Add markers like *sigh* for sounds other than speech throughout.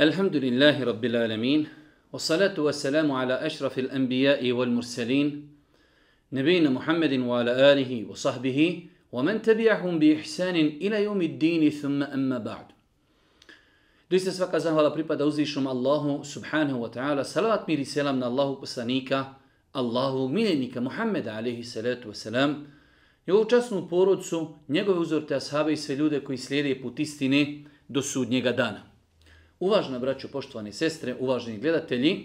Elhamdülillahi Rabbil alemin. Wa salatu wa selamu ala ashrafil enbijai wal mursalin. Nebina Muhammedin wa ala alihi wa sahbihi. Wa man tabi'ahum bi ihsanin ila jumiddini thumma amma ba'du. Doista svaka zahvala pripada uzvišom Allahu subhanahu wa ta'ala. salatu mir i selam na Allahu poslanika, Allahu miljenika Muhammeda alaihi salatu wa salam, Njegovu časnu porodcu, njegove uzorte ashabe i sve ljude koji slijede put istine do sudnjega dana. Uvažna braćo, poštovane sestre, uvaženi gledatelji,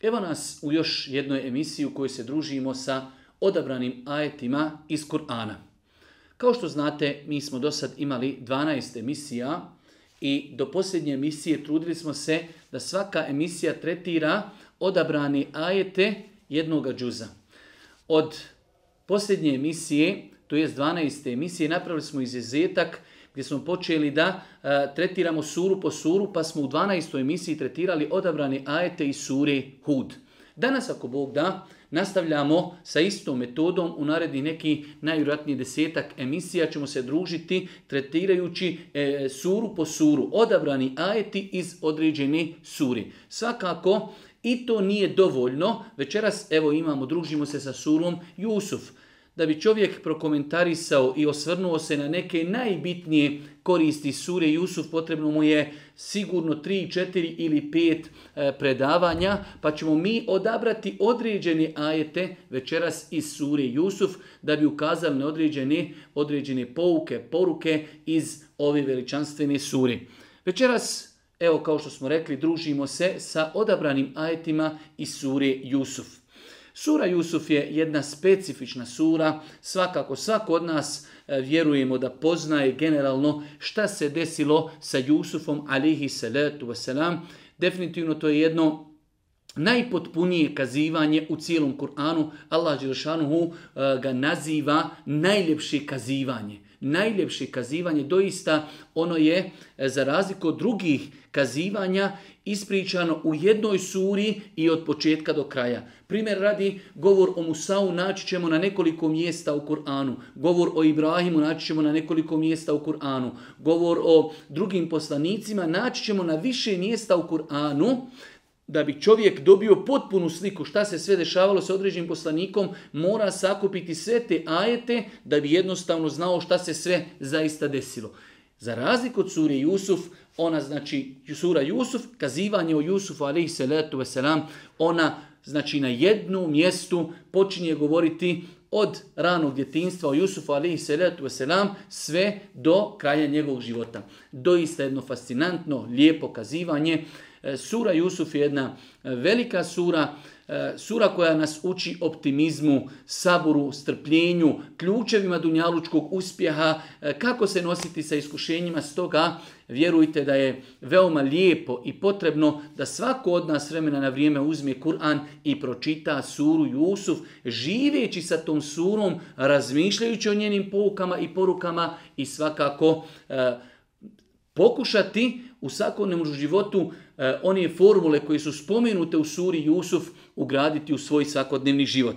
evo nas u još jednoj emisiji u kojoj se družimo sa odabranim ajetima iz Kur'ana. Kao što znate, mi smo do sad imali 12 emisija i do posljednje emisije trudili smo se da svaka emisija tretira odabrani ajete jednoga džuza. Od posljednje emisije, to je 12. emisije, napravili smo izuzetak gdje smo počeli da e, tretiramo suru po suru, pa smo u 12. emisiji tretirali odabrani ajete i suri Hud. Danas, ako Bog da, nastavljamo sa istom metodom u naredni neki najvjerojatniji desetak emisija ćemo se družiti tretirajući e, suru po suru, odabrani ajeti iz određene suri. Svakako, i to nije dovoljno. Večeras, evo imamo, družimo se sa surom Jusuf da bi čovjek prokomentarisao i osvrnuo se na neke najbitnije koristi sure Jusuf, potrebno mu je sigurno 3, 4 ili 5 e, predavanja, pa ćemo mi odabrati određene ajete večeras iz sure Jusuf, da bi ukazali na određene, određene pouke, poruke iz ove veličanstvene suri. Večeras, evo kao što smo rekli, družimo se sa odabranim ajetima iz sure Jusuf. Sura Jusuf je jedna specifična sura, svakako svak od nas e, vjerujemo da poznaje generalno šta se desilo sa Jusufom alihi salatu wasalam. Definitivno to je jedno najpotpunije kazivanje u cijelom Kur'anu. Allah e, ga naziva najljepše kazivanje najljepše kazivanje, doista ono je e, za razliku od drugih kazivanja ispričano u jednoj suri i od početka do kraja. Primjer radi govor o Musau naći ćemo na nekoliko mjesta u Kur'anu. Govor o Ibrahimu naći ćemo na nekoliko mjesta u Kur'anu. Govor o drugim poslanicima naći ćemo na više mjesta u Kur'anu da bi čovjek dobio potpunu sliku šta se sve dešavalo sa određenim poslanikom, mora sakupiti sve te ajete da bi jednostavno znao šta se sve zaista desilo. Za razliku od sure Jusuf, ona znači sura Jusuf, kazivanje o Jusufu alaihi salatu wasalam, ona znači na jednom mjestu počinje govoriti od ranog djetinstva o Jusufu alaihi salatu wasalam sve do kraja njegovog života. Doista jedno fascinantno, lijepo kazivanje E, sura Jusuf je jedna e, velika sura, e, sura koja nas uči optimizmu, saboru, strpljenju, ključevima dunjalučkog uspjeha, kako se nositi sa iskušenjima. Stoga vjerujte da je veoma lijepo i potrebno da svako od nas vremena na vrijeme uzme Kur'an i pročita suru Jusuf, živeći sa tom surom, razmišljajući o njenim poukama i porukama i svakako pokušati u svakodnevnom životu E, one formule koje su spomenute u suri Jusuf ugraditi u svoj svakodnevni život.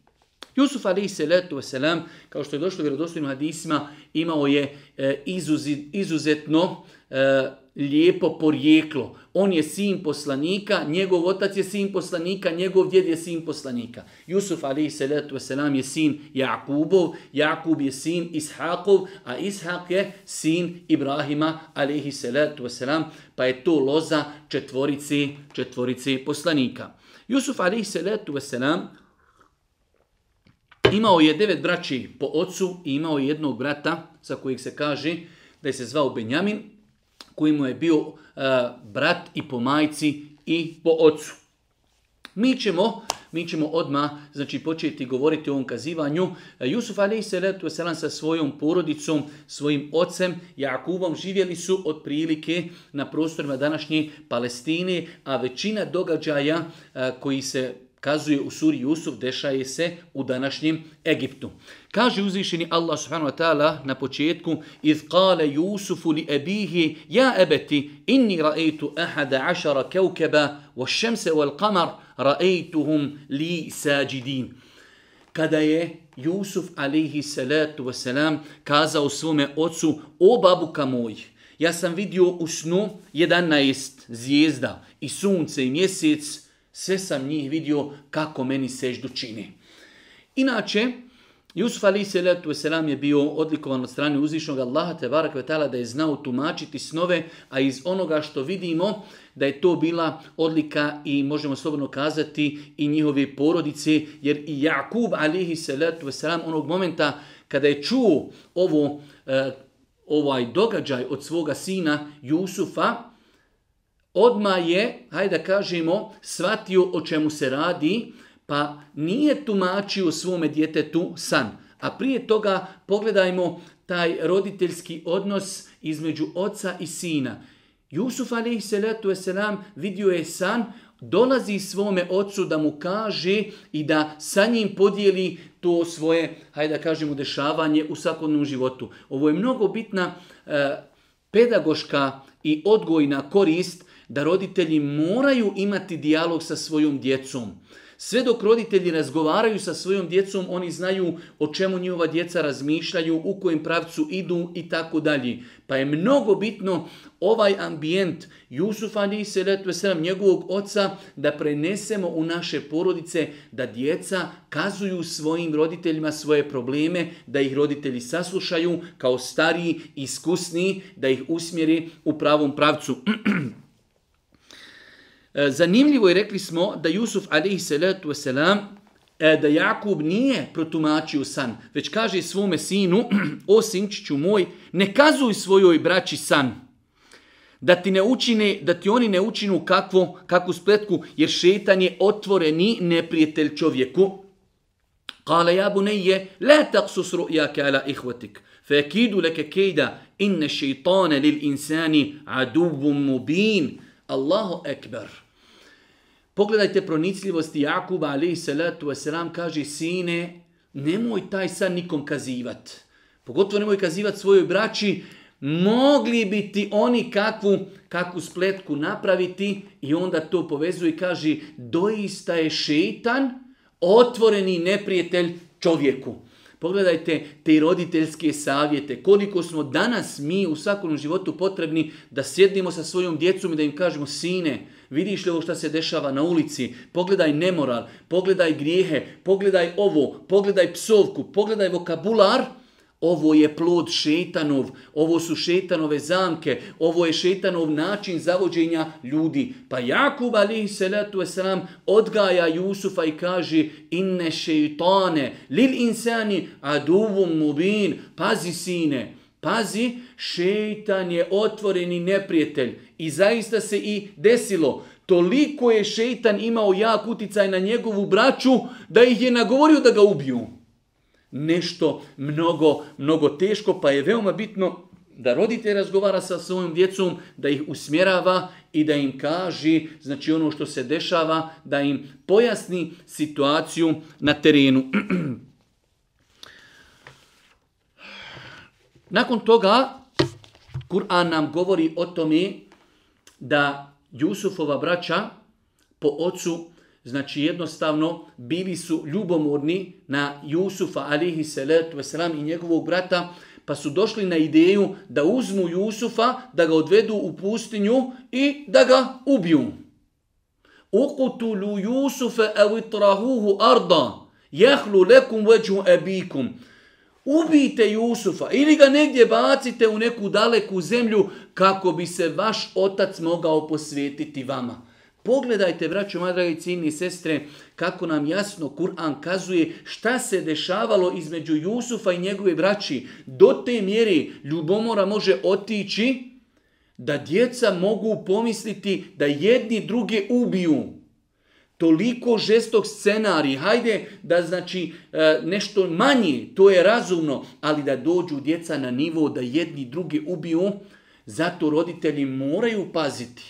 *clears throat* Jusuf Ali, salatu wasalam, kao što je došlo u vjerodostojnim hadisima, imao je e, izuzetno e, lijepo porijeklo. On je sin poslanika, njegov otac je sin poslanika, njegov djed je sin poslanika. Jusuf alaih salatu wasalam je sin Jakubov, Jakub je sin Ishakov, a Ishak je sin Ibrahima alaih salatu wasalam, pa je to loza četvorici, četvorici poslanika. Jusuf alaih salatu wasalam imao je devet braći po ocu i imao je jednog brata za kojeg se kaže da je se zvao Benjamin, koji mu je bio e, brat i po majci i po ocu. Mi ćemo, mi odmah znači, početi govoriti o ovom kazivanju. E, Jusuf Ali se selan sa svojom porodicom, svojim ocem, Jakubom, živjeli su otprilike na prostorima današnje Palestine, a većina događaja e, koji se kazuje u suri Jusuf, dešaje se u današnjem Egiptu. Kaže uzvišeni Allah subhanahu wa ta'ala na početku iz kale Jusufu li ebihi ja ebeti inni ra'eitu ahada ašara keukeba wa šemse wal kamar ra'eituhum li sađidin. Kada je Jusuf alaihi salatu wasalam kazao svome ocu o babuka moj, ja sam vidio u snu 11 zvijezda i sunce i mjesec sve sam njih vidio kako meni seždu čini. Inače, Jusuf Ali Veselam je bio odlikovan od strane uzvišnog Allaha Tebarak Vetala da je znao tumačiti snove, a iz onoga što vidimo da je to bila odlika i možemo slobodno kazati i njihove porodice, jer i Jakub alihi Selatu Veselam onog momenta kada je čuo ovo, eh, ovaj događaj od svoga sina Jusufa, odma je, hajde da kažemo, shvatio o čemu se radi, pa nije tumačio svome djetetu san. A prije toga pogledajmo taj roditeljski odnos između oca i sina. Jusuf alaih vidio je san, dolazi svome ocu da mu kaže i da sa njim podijeli to svoje, hajde da kažemo, dešavanje u svakodnevnom životu. Ovo je mnogo bitna eh, pedagoška i odgojna korist da roditelji moraju imati dijalog sa svojom djecom. Sve dok roditelji razgovaraju sa svojom djecom, oni znaju o čemu njihova djeca razmišljaju, u kojem pravcu idu i tako dalje. Pa je mnogo bitno ovaj ambijent Jusuf Ali Seletu Veseram, njegovog oca, da prenesemo u naše porodice, da djeca kazuju svojim roditeljima svoje probleme, da ih roditelji saslušaju kao stariji, iskusni, da ih usmjeri u pravom pravcu. *clears throat* E, zanimljivo je rekli smo da Jusuf alaihi salatu wasalam e, da Jakub nije protumačio san, već kaže svome sinu, *clears throat* o sinčiću moj, ne kazuj svojoj braći san, da ti ne učine, da ti oni ne učinu kakvu, kakvu spletku, jer šetan je otvoreni neprijatelj čovjeku. Kale ja buneje, la taksus ru'jake kala ihvatik, fe kidu leke kejda, inne šeitane lil insani aduvum mubin. Allahu ekber. Pogledajte pronicljivosti Jakuba, ali salatu wasalam, kaže, sine, nemoj taj san nikom kazivat. Pogotovo nemoj kazivat svojoj braći, mogli bi ti oni kakvu, kakvu spletku napraviti i onda to povezuje i kaže, doista je šeitan, otvoreni neprijatelj čovjeku. Pogledajte te roditeljske savjete, koliko smo danas mi u svakom životu potrebni da sjednimo sa svojom djecom i da im kažemo, sine, Vidiš li ovo što se dešava na ulici? Pogledaj nemoral, pogledaj grijehe, pogledaj ovo, pogledaj psovku, pogledaj vokabular. Ovo je plod šetanov, ovo su šetanove zamke, ovo je šetanov način zavođenja ljudi. Pa Jakub se salatu esram odgaja Jusufa i kaže inne šeitane, lil insani aduvum mubin, pazi sine, Pazi, šeitan je otvoreni neprijatelj. I zaista se i desilo. Toliko je šeitan imao jak uticaj na njegovu braću da ih je nagovorio da ga ubiju. Nešto mnogo, mnogo teško pa je veoma bitno da roditelj razgovara sa svojim djecom, da ih usmjerava i da im kaži znači ono što se dešava, da im pojasni situaciju na terenu. *clears throat* Nakon toga, Kur'an nam govori o tome da Jusufova braća po ocu, znači jednostavno, bili su ljubomorni na Jusufa, alihi salatu wasalam, i njegovog brata, pa su došli na ideju da uzmu Jusufa, da ga odvedu u pustinju i da ga ubiju. Uqtulu Jusufa evitrahuhu arda, jahlu lekum veđu ebikum. Ubijte Jusufa ili ga negdje bacite u neku daleku zemlju kako bi se vaš otac mogao posvetiti vama. Pogledajte, braćo, moja dragi i sestre, kako nam jasno Kur'an kazuje šta se dešavalo između Jusufa i njegove braći. Do te mjeri ljubomora može otići da djeca mogu pomisliti da jedni druge ubiju toliko žestog scenarij, hajde da znači e, nešto manje, to je razumno, ali da dođu djeca na nivo da jedni drugi ubiju, zato roditelji moraju paziti.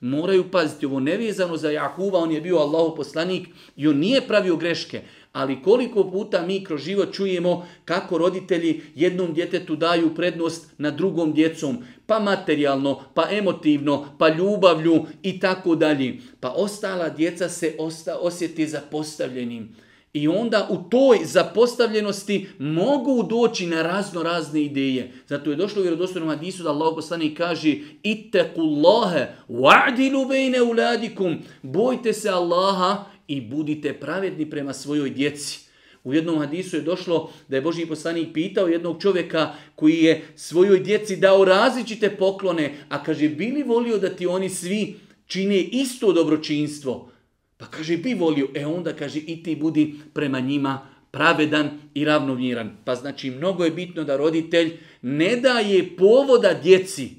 Moraju paziti, ovo nevezano za Jakuba, on je bio Allahov poslanik i on nije pravio greške, ali koliko puta mi kroz život čujemo kako roditelji jednom djetetu daju prednost na drugom djecom, pa materijalno, pa emotivno, pa ljubavlju i tako dalje. Pa ostala djeca se osta, osjeti zapostavljenim. I onda u toj zapostavljenosti mogu doći na razno razne ideje. Zato je došlo u vjerodostojnom hadisu da Allah poslani kaže Ittequllahe wa'dilu bejne uladikum Bojte se Allaha i budite pravedni prema svojoj djeci. U jednom hadisu je došlo da je Božji poslanik pitao jednog čovjeka koji je svojoj djeci dao različite poklone, a kaže, bili volio da ti oni svi čine isto dobročinstvo? Pa kaže, bi volio. E onda kaže, i ti budi prema njima pravedan i ravnomjeran. Pa znači, mnogo je bitno da roditelj ne daje povoda djeci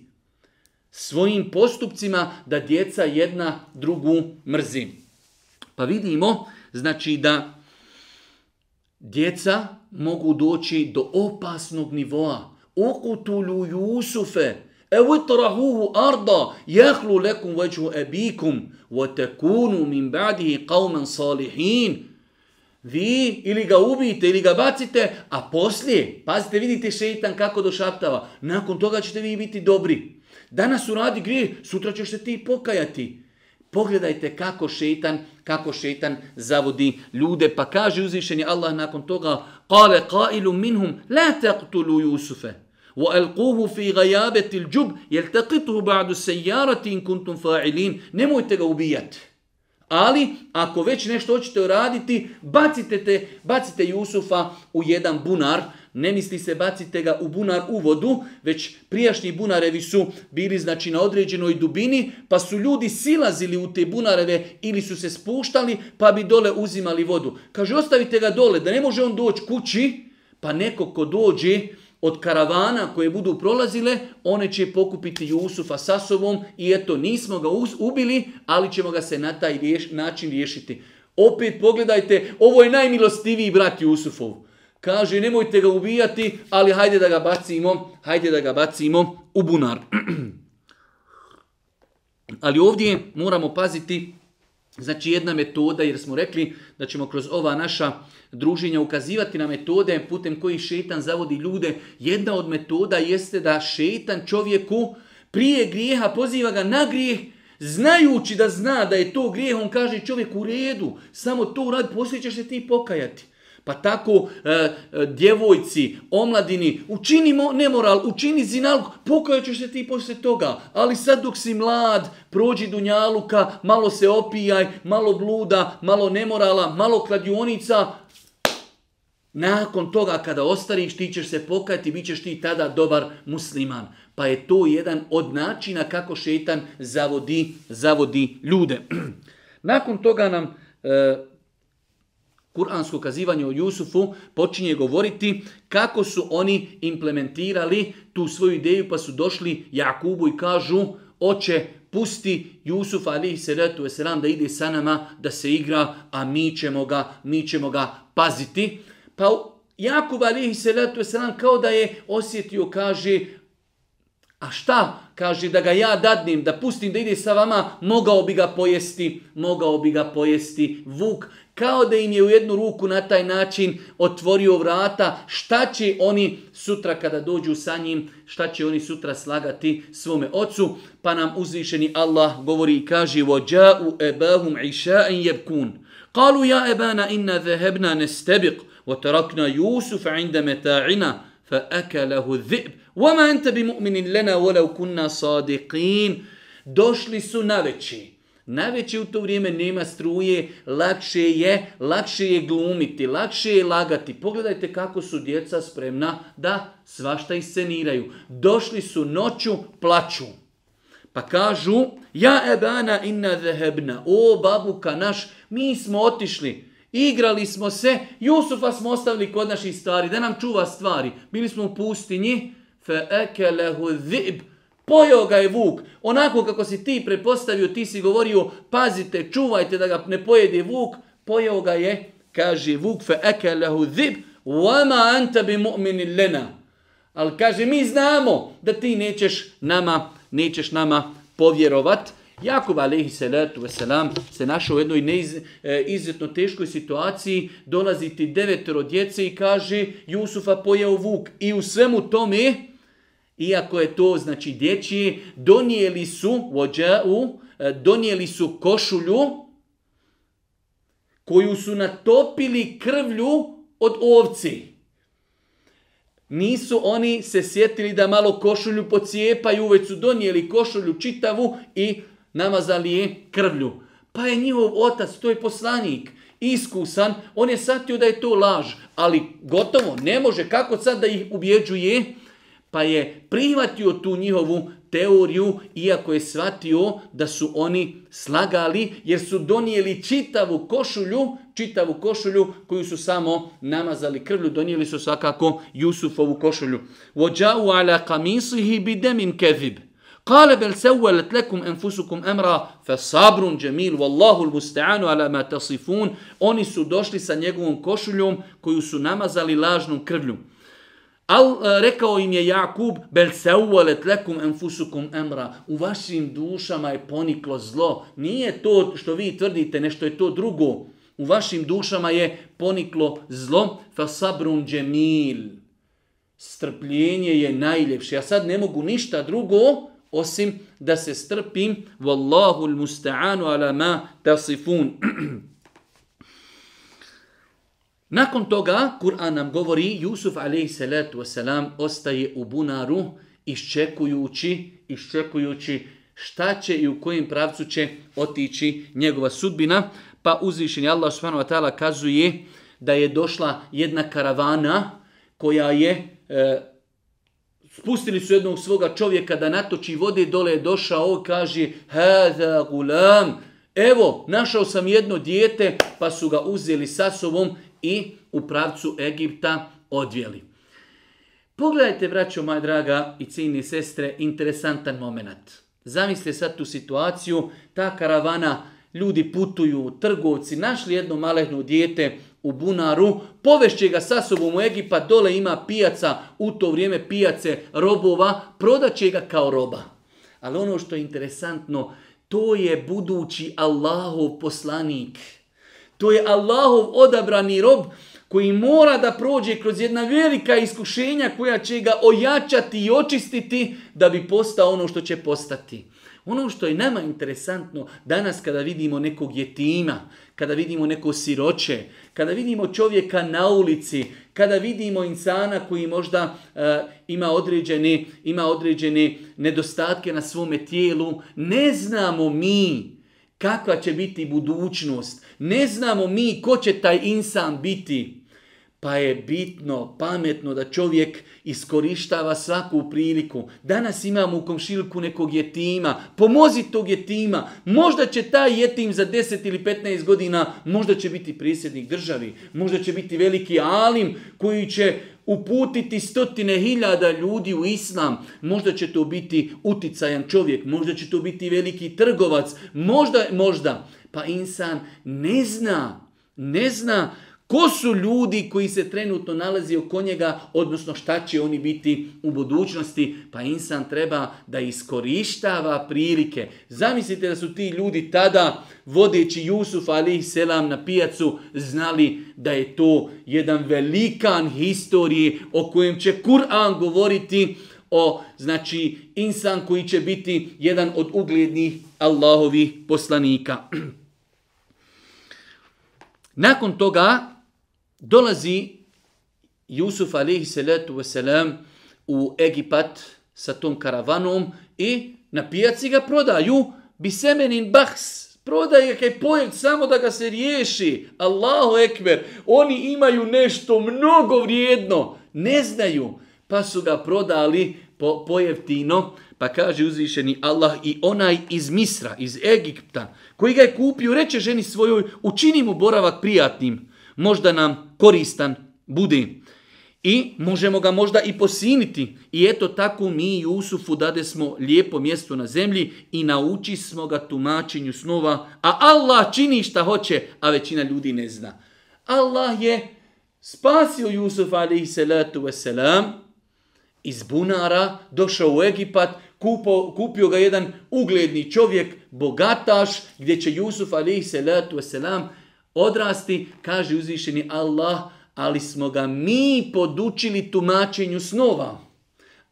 svojim postupcima da djeca jedna drugu mrzim. Pa vidimo, znači da djeca mogu doći do opasnog nivoa. Okutulu Jusufe, evitrahuhu arda, jehlu lekum veđu ebikum, vatekunu min ba'dihi qavman salihin. Vi ili ga ubijete ili ga bacite, a poslije, pazite, vidite šeitan kako došaptava, nakon toga ćete vi biti dobri. Danas uradi grije, sutra ćeš se ti pokajati. Pogledajte kako šetan, kako šetan zavodi ljude. Pa kaže uzvišeni Allah nakon toga Kale kailu minhum la taqtulu Jusufe. وَأَلْقُوهُ فِي غَيَابَةِ الْجُبْ يَلْتَقِتُهُ badu سَيَّارَةِ إِن كُنْتُمْ فَاعِلِينَ Nemojte ga ubijati. Ali, ako već nešto hoćete uraditi, bacite, te, bacite Jusufa u jedan bunar, ne misli se bacite ga u bunar u vodu, već prijašnji bunarevi su bili znači na određenoj dubini, pa su ljudi silazili u te bunareve ili su se spuštali, pa bi dole uzimali vodu. Kaže, ostavite ga dole, da ne može on doći kući, pa neko ko dođe, od karavana koje budu prolazile, one će pokupiti Jusufa sa sobom i eto, nismo ga ubili, ali ćemo ga se na taj način riješiti. Opet pogledajte, ovo je najmilostiviji brat Jusufov. Kaže, nemojte ga ubijati, ali hajde da ga bacimo, hajde da ga bacimo u bunar. *clears throat* ali ovdje moramo paziti Znači jedna metoda, jer smo rekli da ćemo kroz ova naša druženja ukazivati na metode putem kojih šetan zavodi ljude. Jedna od metoda jeste da šetan čovjeku prije grijeha poziva ga na grijeh, znajući da zna da je to grijeh, on kaže čovjek u redu, samo to uradi, poslije ćeš se ti pokajati. Pa tako e, e, djevojci, omladini, učinimo nemoral, učini zinalku, pokajat se ti poslije toga. Ali sad dok si mlad, prođi dunjaluka, malo se opijaj, malo bluda, malo nemorala, malo kladionica. Nakon toga kada ostariš ti ćeš se pokajati, bit ćeš ti tada dobar musliman. Pa je to jedan od načina kako šetan zavodi, zavodi ljude. *clears throat* Nakon toga nam e, kuransko kazivanje o Jusufu počinje govoriti kako su oni implementirali tu svoju ideju pa su došli Jakubu i kažu oče pusti Jusuf se letuje wasalam da ide sa nama da se igra a mi ćemo ga, mi ćemo ga paziti. Pa Jakub se se wasalam kao da je osjetio kaže a šta? Kaže da ga ja dadnim, da pustim da ide sa vama, mogao bi ga pojesti, mogao bi ga pojesti vuk. Kao da im je u jednu ruku na taj način otvorio vrata. Šta će oni sutra kada dođu sa njim, šta će oni sutra slagati svome ocu? Pa nam uzvišeni Allah govori i kaže وَجَاءُ أَبَاهُمْ عِشَاءٍ يَبْكُونَ قَالُوا يَا أَبَانَا إِنَّا ذَهَبْنَا نَسْتَبِقْ وَتَرَكْنَا يُوسُفَ عِنْدَ مَتَاعِنَا فَأَكَلَهُ الذِّئْبُ وَمَا أَنْتَ بِمُؤْمِنٍ لَنَا وَلَوْ كُنَّا صَادِقِينَ Došli su na večer. Najveće u to vrijeme nema struje, lakše je, lakše je glumiti, lakše je lagati. Pogledajte kako su djeca spremna da svašta isceniraju. Došli su noću, plaću. Pa kažu, ja ebana inna o babuka naš, mi smo otišli, igrali smo se, Jusufa smo ostavili kod naših stvari, da nam čuva stvari. Bili smo u pustinji, fe ekelehu zib, Pojeo ga je vuk. Onako kako si ti prepostavio, ti si govorio, pazite, čuvajte da ga ne pojede vuk. Pojeo ga je, kaže vuk, fe ekelehu zib wama anta bi mu'mini lena. Ali kaže, mi znamo da ti nećeš nama, nećeš nama povjerovat. Jakub alaihi salatu wasalam se našao u jednoj neiz, e, izuzetno teškoj situaciji, dolazi ti devetero djece i kaže Jusufa pojeo vuk i u svemu tome iako je to znači dječje donijeli su u, e, donijeli su košulju koju su natopili krvlju od ovci. Nisu oni se sjetili da malo košulju pocijepaju, već su donijeli košulju čitavu i namazali je krvlju. Pa je njihov otac, to je poslanik, iskusan, on je satio da je to laž, ali gotovo, ne može, kako sad da ih ubjeđuje pa je prihvatio tu njihovu teoriju, iako je shvatio da su oni slagali, jer su donijeli čitavu košulju, čitavu košulju koju su samo namazali krvlju, donijeli su svakako Jusufovu košulju. Vođau ala kamisihi bidemin kezib. Kale bel sevelet lekum enfusukum emra fe sabrun džemil, ala ma Oni su došli sa njegovom košuljom koju su namazali lažnom krvlju. Al, e, rekao im je Jakub, bel se uvolet lekum enfusukum emra. U vašim dušama je poniklo zlo. Nije to što vi tvrdite, nešto je to drugo. U vašim dušama je poniklo zlo. sabrun džemil. Strpljenje je najljepše. Ja sad ne mogu ništa drugo, osim da se strpim. Wallahu l musta'anu ala ma tasifun. *clears throat* Nakon toga, Kur'an nam govori, Jusuf a.s. ostaje u bunaru iščekujući, iščekujući šta će i u kojem pravcu će otići njegova sudbina. Pa uzvišenje Allah s.w.t. kazuje da je došla jedna karavana koja je e, spustili su jednog svoga čovjeka da natoči vode, dole je došao, kaže, Hada gulam, evo, našao sam jedno dijete, pa su ga uzeli sa sobom i u pravcu Egipta odvijeli. Pogledajte, braćo moja draga i ciljni sestre, interesantan moment. Zamislite sad tu situaciju, ta karavana, ljudi putuju, trgovci, našli jedno malehno dijete u bunaru, povešće ga sa sobom u egipa dole ima pijaca, u to vrijeme pijace robova, prodaće ga kao roba. Ali ono što je interesantno, to je budući Allahov poslanik. To je Allahov odabrani rob koji mora da prođe kroz jedna velika iskušenja koja će ga ojačati i očistiti da bi postao ono što će postati. Ono što je nama interesantno danas kada vidimo nekog jetima, kada vidimo neko siroće, kada vidimo čovjeka na ulici, kada vidimo insana koji možda eh, ima, određene, ima određene nedostatke na svome tijelu, ne znamo mi Kakva će biti budućnost? Ne znamo mi ko će taj insan biti. Pa je bitno, pametno da čovjek iskorištava svaku priliku. Danas imamo u komšilku nekog jetima. Pomozi tog jetima. Možda će taj jetim za 10 ili 15 godina, možda će biti predsjednik državi. Možda će biti veliki alim koji će uputiti stotine hiljada ljudi u islam. Možda će to biti uticajan čovjek. Možda će to biti veliki trgovac. Možda, možda. Pa insan ne zna. Ne zna Ko su ljudi koji se trenutno nalazi oko njega, odnosno šta će oni biti u budućnosti? Pa insan treba da iskorištava prilike. Zamislite da su ti ljudi tada, vodeći Jusuf ali selam na pijacu, znali da je to jedan velikan historije o kojem će Kur'an govoriti o znači insan koji će biti jedan od uglednih Allahovih poslanika. *clears throat* Nakon toga Dolazi Jusuf alihi salatu wasalam u Egipat sa tom karavanom i na pijaci ga prodaju bisemenin bahs. Prodaje ga kaj samo da ga se riješi. Allahu ekber. Oni imaju nešto mnogo vrijedno. Ne znaju. Pa su ga prodali po, pojeftino. Pa kaže uzvišeni Allah i onaj iz Misra, iz Egipta, koji ga je kupio, reče ženi svojoj, učini mu boravak prijatnim možda nam koristan bude I možemo ga možda i posiniti. I eto tako mi Jusufu dade smo lijepo mjesto na zemlji i nauči smo ga tumačenju snova. A Allah čini šta hoće, a većina ljudi ne zna. Allah je spasio Jusuf alaihi salatu wasalam iz bunara, došao u Egipat, kupio ga jedan ugledni čovjek, bogataš, gdje će Jusuf alaihi salatu wasalam odrasti, kaže uzvišeni Allah, ali smo ga mi podučili tumačenju snova.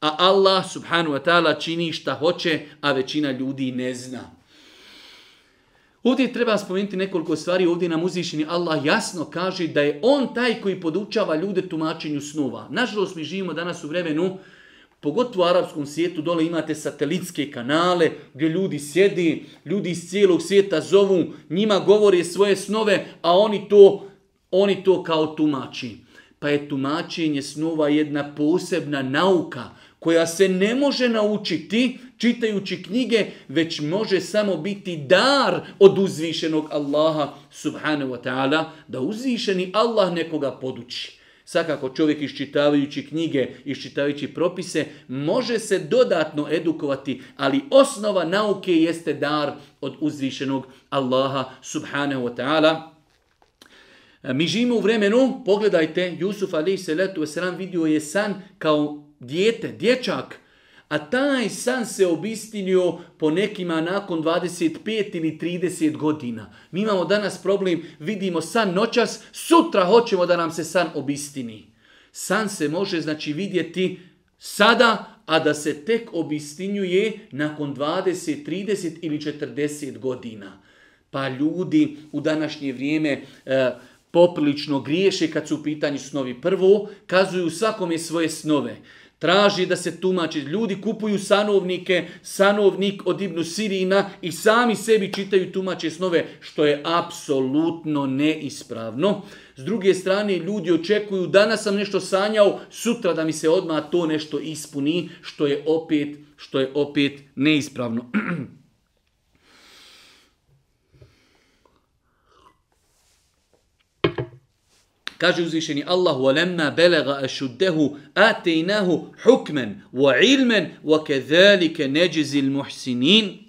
A Allah subhanu wa ta'ala čini šta hoće, a većina ljudi ne zna. Ovdje treba spomenuti nekoliko stvari, ovdje nam uzvišeni Allah jasno kaže da je on taj koji podučava ljude tumačenju snova. Nažalost mi živimo danas u vremenu pogotovo u arapskom svijetu, dole imate satelitske kanale gdje ljudi sjedi, ljudi iz cijelog svijeta zovu, njima govore svoje snove, a oni to, oni to kao tumači. Pa je tumačenje snova jedna posebna nauka koja se ne može naučiti čitajući knjige, već može samo biti dar od uzvišenog Allaha subhanahu wa ta'ala, da uzvišeni Allah nekoga poduči. Svakako čovjek iščitavajući knjige, iščitavajući propise, može se dodatno edukovati, ali osnova nauke jeste dar od uzvišenog Allaha subhanahu wa ta'ala. Mi živimo u vremenu, pogledajte, Jusuf alaih salatu wasalam vidio je san kao dijete, dječak, a taj san se obistinio po nekima nakon 25 ili 30 godina. Mi imamo danas problem, vidimo san noćas, sutra hoćemo da nam se san obistini. San se može znači vidjeti sada, a da se tek obistinjuje nakon 20, 30 ili 40 godina. Pa ljudi u današnje vrijeme e, poprilično griješe kad su u pitanju snovi. Prvo, kazuju svakome svoje snove. Traži da se tumači. Ljudi kupuju sanovnike, sanovnik od Ibnu Sirina i sami sebi čitaju tumače snove, što je apsolutno neispravno. S druge strane, ljudi očekuju, danas sam nešto sanjao, sutra da mi se odmah to nešto ispuni, što je opet, što je opet neispravno. *clears throat* Kaže uzvišeni Allah وَلَمَّا بَلَغَ أَشُدَّهُ آتَيْنَاهُ حُكْمًا وَعِلْمًا وَكَذَلِكَ نَجِزِ الْمُحْسِنِينَ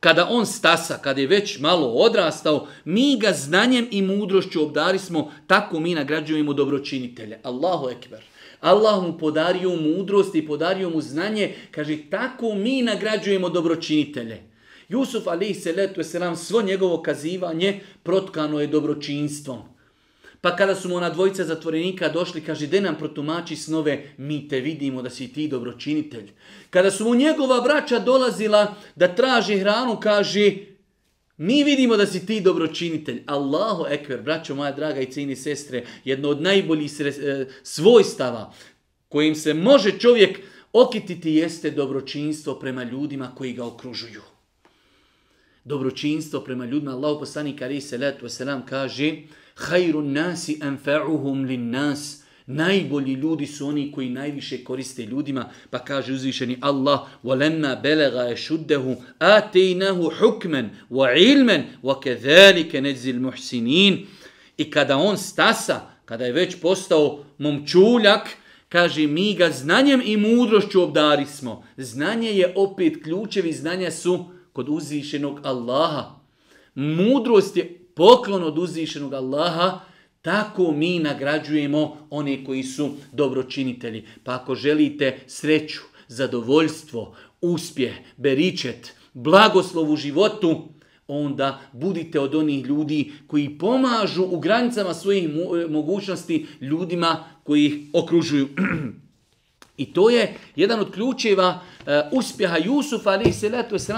Kada on stasa, kada je već malo odrastao, mi ga znanjem i mudrošću obdarismo, tako mi nagrađujemo dobročinitelje. Allahu ekber. Allah mu podario mudrost i podario mu znanje, kaže tako mi nagrađujemo dobročinitelje. Jusuf Ali se Selam, svo njegovo kazivanje protkano je dobročinstvom. Pa kada su mu ona dvojica zatvorenika došli, kaže, de nam protumači snove, mi te vidimo da si ti dobročinitelj. Kada su mu njegova braća dolazila da traži hranu, kaže, mi vidimo da si ti dobročinitelj. Allahu ekver, braćo moja draga i cini sestre, jedno od najboljih e, svojstava kojim se može čovjek okititi jeste dobročinstvo prema ljudima koji ga okružuju. Dobročinstvo prema ljudima, Allahu poslani, ali se letu selam kaže, Hayru nasi anfa'uhum lin nas. Najbolji ljudi su oni koji najviše koriste ljudima, pa kaže uzvišeni Allah: "Walamma balagha ashuddahu atainahu hukman wa ilman wa kadhalika muhsinin." I kada on stasa, kada je već postao momčuljak, kaže mi ga znanjem i mudrošću obdarismo, Znanje je opet ključevi znanja su kod uzvišenog Allaha. Mudrost je poklon od uzvišenog Allaha, tako mi nagrađujemo one koji su dobročinitelji. Pa ako želite sreću, zadovoljstvo, uspjeh, beričet, blagoslov u životu, onda budite od onih ljudi koji pomažu u granicama svojih e, mogućnosti ljudima koji ih okružuju. *clears throat* I to je jedan od ključeva e, uspjeha Jusufa, ali i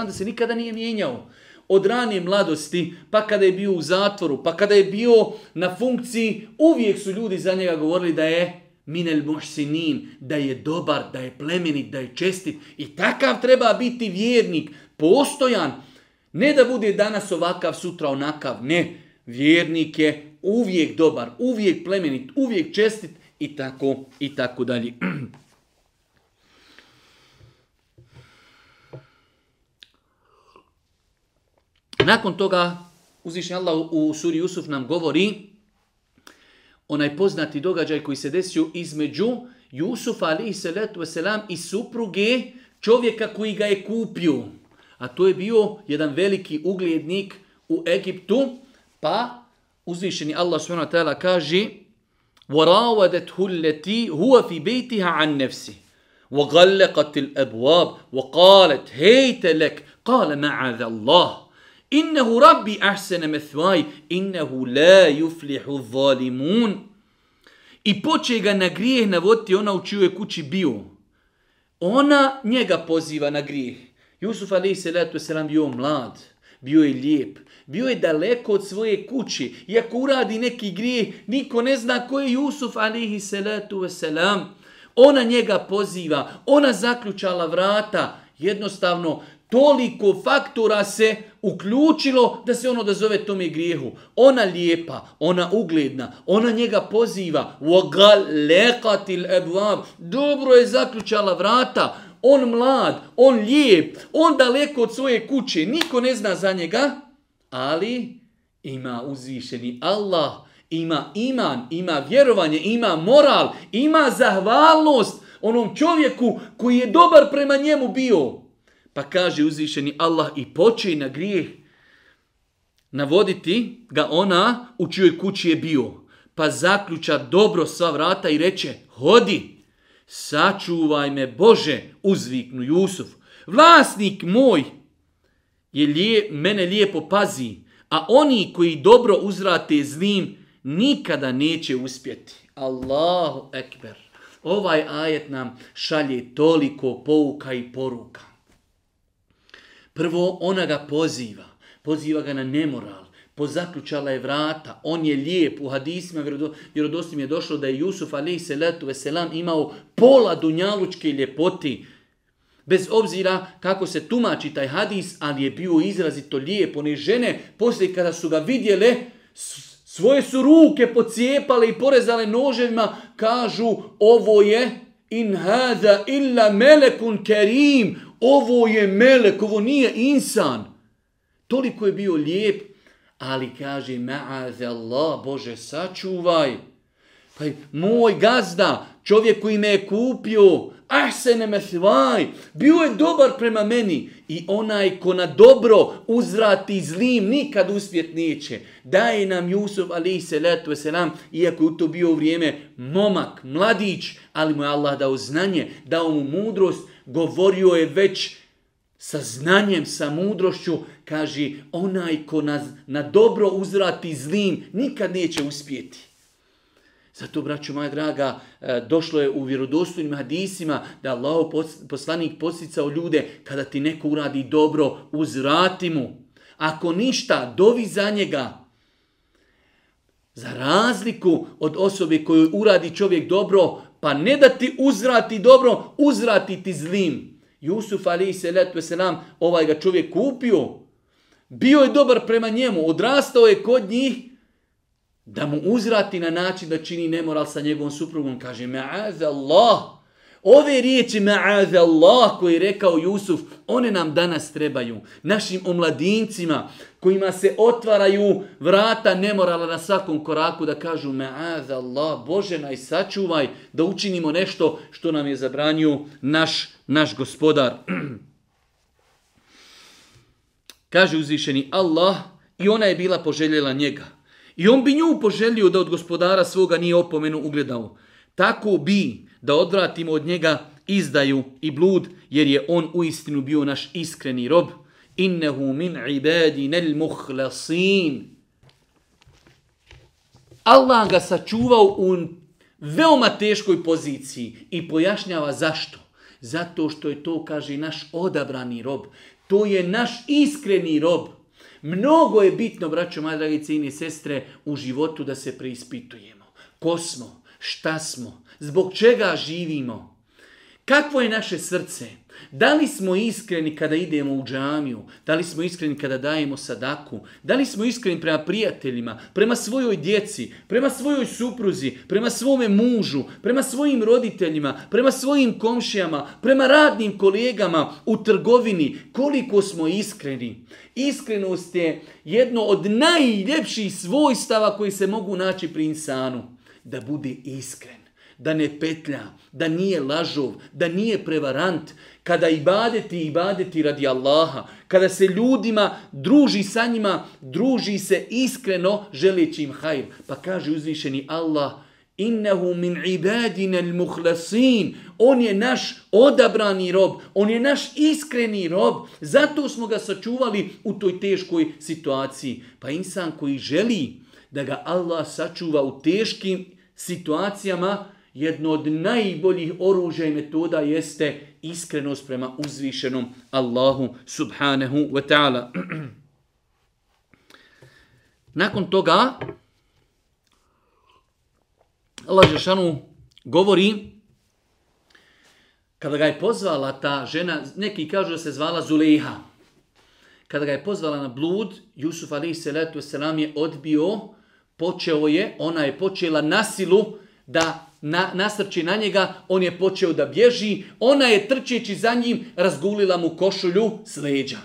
da se nikada nije mijenjao od ranije mladosti, pa kada je bio u zatvoru, pa kada je bio na funkciji, uvijek su ljudi za njega govorili da je minel muhsinin, da je dobar, da je plemenit, da je čestit. I takav treba biti vjernik, postojan. Ne da bude danas ovakav, sutra onakav, ne. Vjernik je uvijek dobar, uvijek plemenit, uvijek čestit i tako, i tako dalje. *clears throat* Nakon toga uzvišnji Allah u suri Jusuf nam govori onaj poznati događaj koji se desio između Jusufa i salatu wasalam i supruge čovjeka koji ga je kupio. A to je bio jedan veliki ugljednik u Egiptu. Pa uzvišeni Allah s.w.t. kaže وَرَاوَدَتْ هُلَّتِي هُوَ فِي بَيْتِهَا عَنْ نَفْسِهِ وَغَلَّقَتِ الْأَبْوَابِ وَقَالَتْ هَيْتَ لَكْ قَالَ مَعَذَ اللَّهِ Innehu rabbi ahsene methvaj, innehu la yuflihu zalimun. I poče ga na grijeh navoditi ona u čijoj je kući bio. Ona njega poziva na grijeh. Jusuf alaih salatu wasalam bio mlad, bio je lijep, bio je daleko od svoje kući. Iako uradi neki grijeh, niko ne zna ko je Jusuf alihi salatu wasalam. Ona njega poziva, ona zaključala vrata. Jednostavno, toliko faktora se uključilo da se ono zove tome grijehu. Ona lijepa, ona ugledna, ona njega poziva. Dobro je zaključala vrata. On mlad, on lijep, on daleko od svoje kuće. Niko ne zna za njega, ali ima uzvišeni Allah, ima iman, ima vjerovanje, ima moral, ima zahvalnost onom čovjeku koji je dobar prema njemu bio. Pa kaže uzvišeni Allah i poče na grijeh navoditi ga ona u čijoj kući je bio. Pa zaključa dobro sva vrata i reče, hodi, sačuvaj me Bože, uzviknu Jusuf. Vlasnik moj je lije, mene lijepo pazi, a oni koji dobro uzrate zlim nikada neće uspjeti. Allahu ekber. Ovaj ajet nam šalje toliko pouka i poruka. Prvo ona ga poziva. Poziva ga na nemoral. Pozaključala je vrata. On je lijep. U hadisima vjerodostim je došlo da je Jusuf se letu veselam imao pola dunjalučke ljepoti. Bez obzira kako se tumači taj hadis, ali je bio izrazito lijep. One žene, poslije kada su ga vidjele, svoje su ruke pocijepale i porezale noževima, kažu ovo je in hada illa melekun kerim. Ovo je melek, ovo nije insan. Toliko je bio lijep, ali kaže, ma'az Allah, Bože, sačuvaj. Pa moj gazda, čovjek koji me je kupio, Ahsene svaj bio je dobar prema meni. I onaj ko na dobro uzrati zlim, nikad uspjet neće. Daje nam Jusuf, ali se letu selam, iako je to bio vrijeme momak, mladić, ali mu je Allah dao znanje, dao mu mudrost, govorio je već sa znanjem, sa mudrošću, kaže onaj ko na dobro uzrati zlim, nikad neće uspjeti. Zato, braću moja draga, e, došlo je u vjerodostojnim hadisima da Allah poslanik posticao ljude kada ti neko uradi dobro, uzvrati mu. Ako ništa, dovi za njega. Za razliku od osobe koju uradi čovjek dobro, pa ne da ti uzrati dobro, uzrati ti zlim. Jusuf ali se letu ovaj ga čovjek kupio. Bio je dobar prema njemu, odrastao je kod njih, da mu uzrati na način da čini nemoral sa njegovom suprugom, kaže maazallah, Allah. Ove riječi maazallah Allah koje je rekao Jusuf, one nam danas trebaju. Našim omladincima kojima se otvaraju vrata nemorala na svakom koraku da kažu ma'az Allah, Bože naj sačuvaj da učinimo nešto što nam je zabranio naš, naš gospodar. *clears throat* kaže uzvišeni Allah i ona je bila poželjela njega. I on bi nju poželio da od gospodara svoga nije opomenu ugledao. Tako bi da odvratimo od njega izdaju i blud, jer je on uistinu bio naš iskreni rob. Innehu min nel muhlasin. Allah ga sačuvao u veoma teškoj poziciji i pojašnjava zašto. Zato što je to, kaže, naš odabrani rob. To je naš iskreni rob. Mnogo je bitno, braćo, moja dragi i sestre, u životu da se preispitujemo. Ko smo? Šta smo? Zbog čega živimo? Kakvo je naše srce? Da li smo iskreni kada idemo u džamiju? Da li smo iskreni kada dajemo sadaku? Da li smo iskreni prema prijateljima, prema svojoj djeci, prema svojoj supruzi, prema svome mužu, prema svojim roditeljima, prema svojim komšijama, prema radnim kolegama u trgovini? Koliko smo iskreni? Iskrenost je jedno od najljepših svojstava koji se mogu naći pri insanu. Da bude iskren da ne petlja, da nije lažov, da nije prevarant, kada ibadeti, ibadeti radi Allaha, kada se ljudima druži sa njima, druži se iskreno želeći im hajr. Pa kaže uzvišeni Allah, innehu min ibadina On je naš odabrani rob, on je naš iskreni rob. Zato smo ga sačuvali u toj teškoj situaciji. Pa insan koji želi da ga Allah sačuva u teškim situacijama, jedno od najboljih oružja i metoda jeste iskrenost prema uzvišenom Allahu subhanahu wa ta'ala. *clears throat* Nakon toga Allah Žešanu govori kada ga je pozvala ta žena, neki kažu da se zvala Zulejha. Kada ga je pozvala na blud, Jusuf alaih salatu je odbio, počeo je, ona je počela nasilu da na, nasrči na njega, on je počeo da bježi, ona je trčeći za njim razgulila mu košulju s leđa.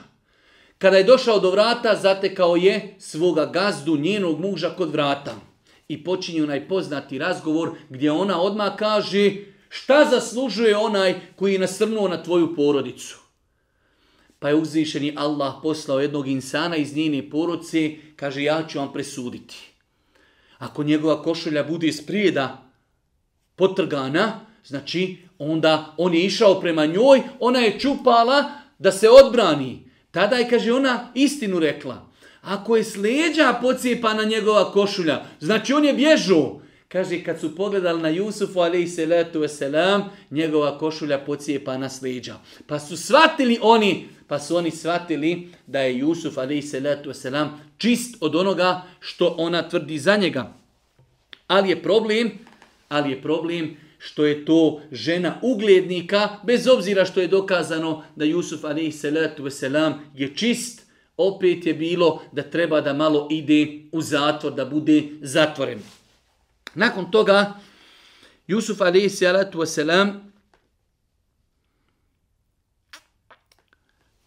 Kada je došao do vrata, zatekao je svoga gazdu, njenog muža kod vrata. I počinje onaj poznati razgovor gdje ona odmah kaže šta zaslužuje onaj koji je nasrnuo na tvoju porodicu. Pa je uzvišeni Allah poslao jednog insana iz njene porodice kaže ja ću vam presuditi. Ako njegova košulja bude isprijeda potrgana, znači onda on je išao prema njoj, ona je čupala da se odbrani. Tada je, kaže, ona istinu rekla. Ako je sleđa pocijepana njegova košulja, znači on je bježao. Kaže, kad su pogledali na Jusufu, i salatu Selam, njegova košulja pocijepana sliđa. Pa su shvatili oni, pa su oni shvatili da je Jusuf, i salatu Selam čist od onoga što ona tvrdi za njega. Ali je problem ali je problem što je to žena uglednika, bez obzira što je dokazano da Jusuf a.s. je čist, opet je bilo da treba da malo ide u zatvor, da bude zatvoren. Nakon toga, Jusuf a.s.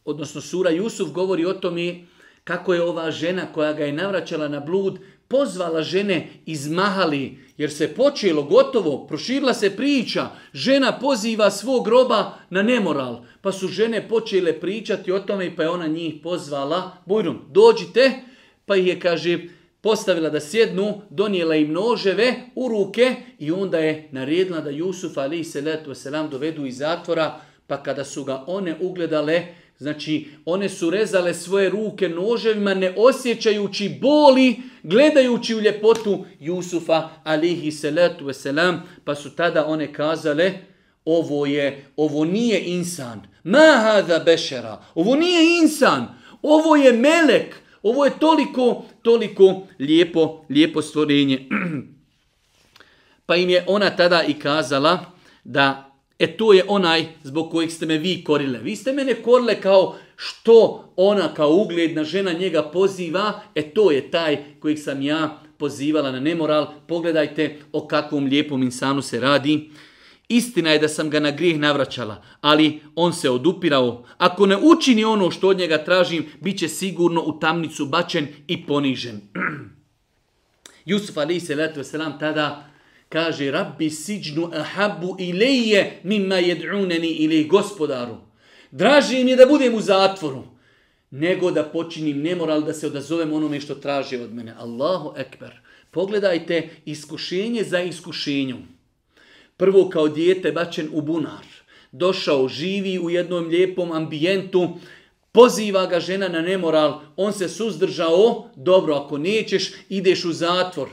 odnosno sura Jusuf govori o tome kako je ova žena koja ga je navraćala na blud pozvala žene iz Mahali, jer se počelo gotovo, proširila se priča, žena poziva svog groba na nemoral. Pa su žene počele pričati o tome pa je ona njih pozvala, bujrum, dođite, pa je, kaže, postavila da sjednu, donijela im noževe u ruke i onda je naredila da Jusuf, ali i se letu dovedu iz zatvora, pa kada su ga one ugledale, Znači, one su rezale svoje ruke noževima, ne osjećajući boli, gledajući u ljepotu Jusufa, alihi salatu wasalam, pa su tada one kazale, ovo je, ovo nije insan. Ma hada bešera, ovo nije insan, ovo je melek, ovo je toliko, toliko lijepo, lijepo stvorenje. *clears throat* pa im je ona tada i kazala da E to je onaj zbog kojeg ste me vi korile. Vi ste mene korile kao što ona kao ugledna žena njega poziva. E to je taj kojeg sam ja pozivala na nemoral. Pogledajte o kakvom lijepom insanu se radi. Istina je da sam ga na grijeh navraćala, ali on se odupirao. Ako ne učini ono što od njega tražim, bit će sigurno u tamnicu bačen i ponižen. *clears throat* Jusuf Ali se letu selam tada Kaže, rabbi siđnu ahabu ilije mimma jed'uneni ili gospodaru. Draži mi je da budem u zatvoru, nego da počinim nemoral, da se odazovem onome što traži od mene. Allahu ekber. Pogledajte iskušenje za iskušenju. Prvo kao dijete bačen u bunar. Došao, živi u jednom lijepom ambijentu, poziva ga žena na nemoral, on se suzdržao, dobro, ako nećeš, ideš u zatvor.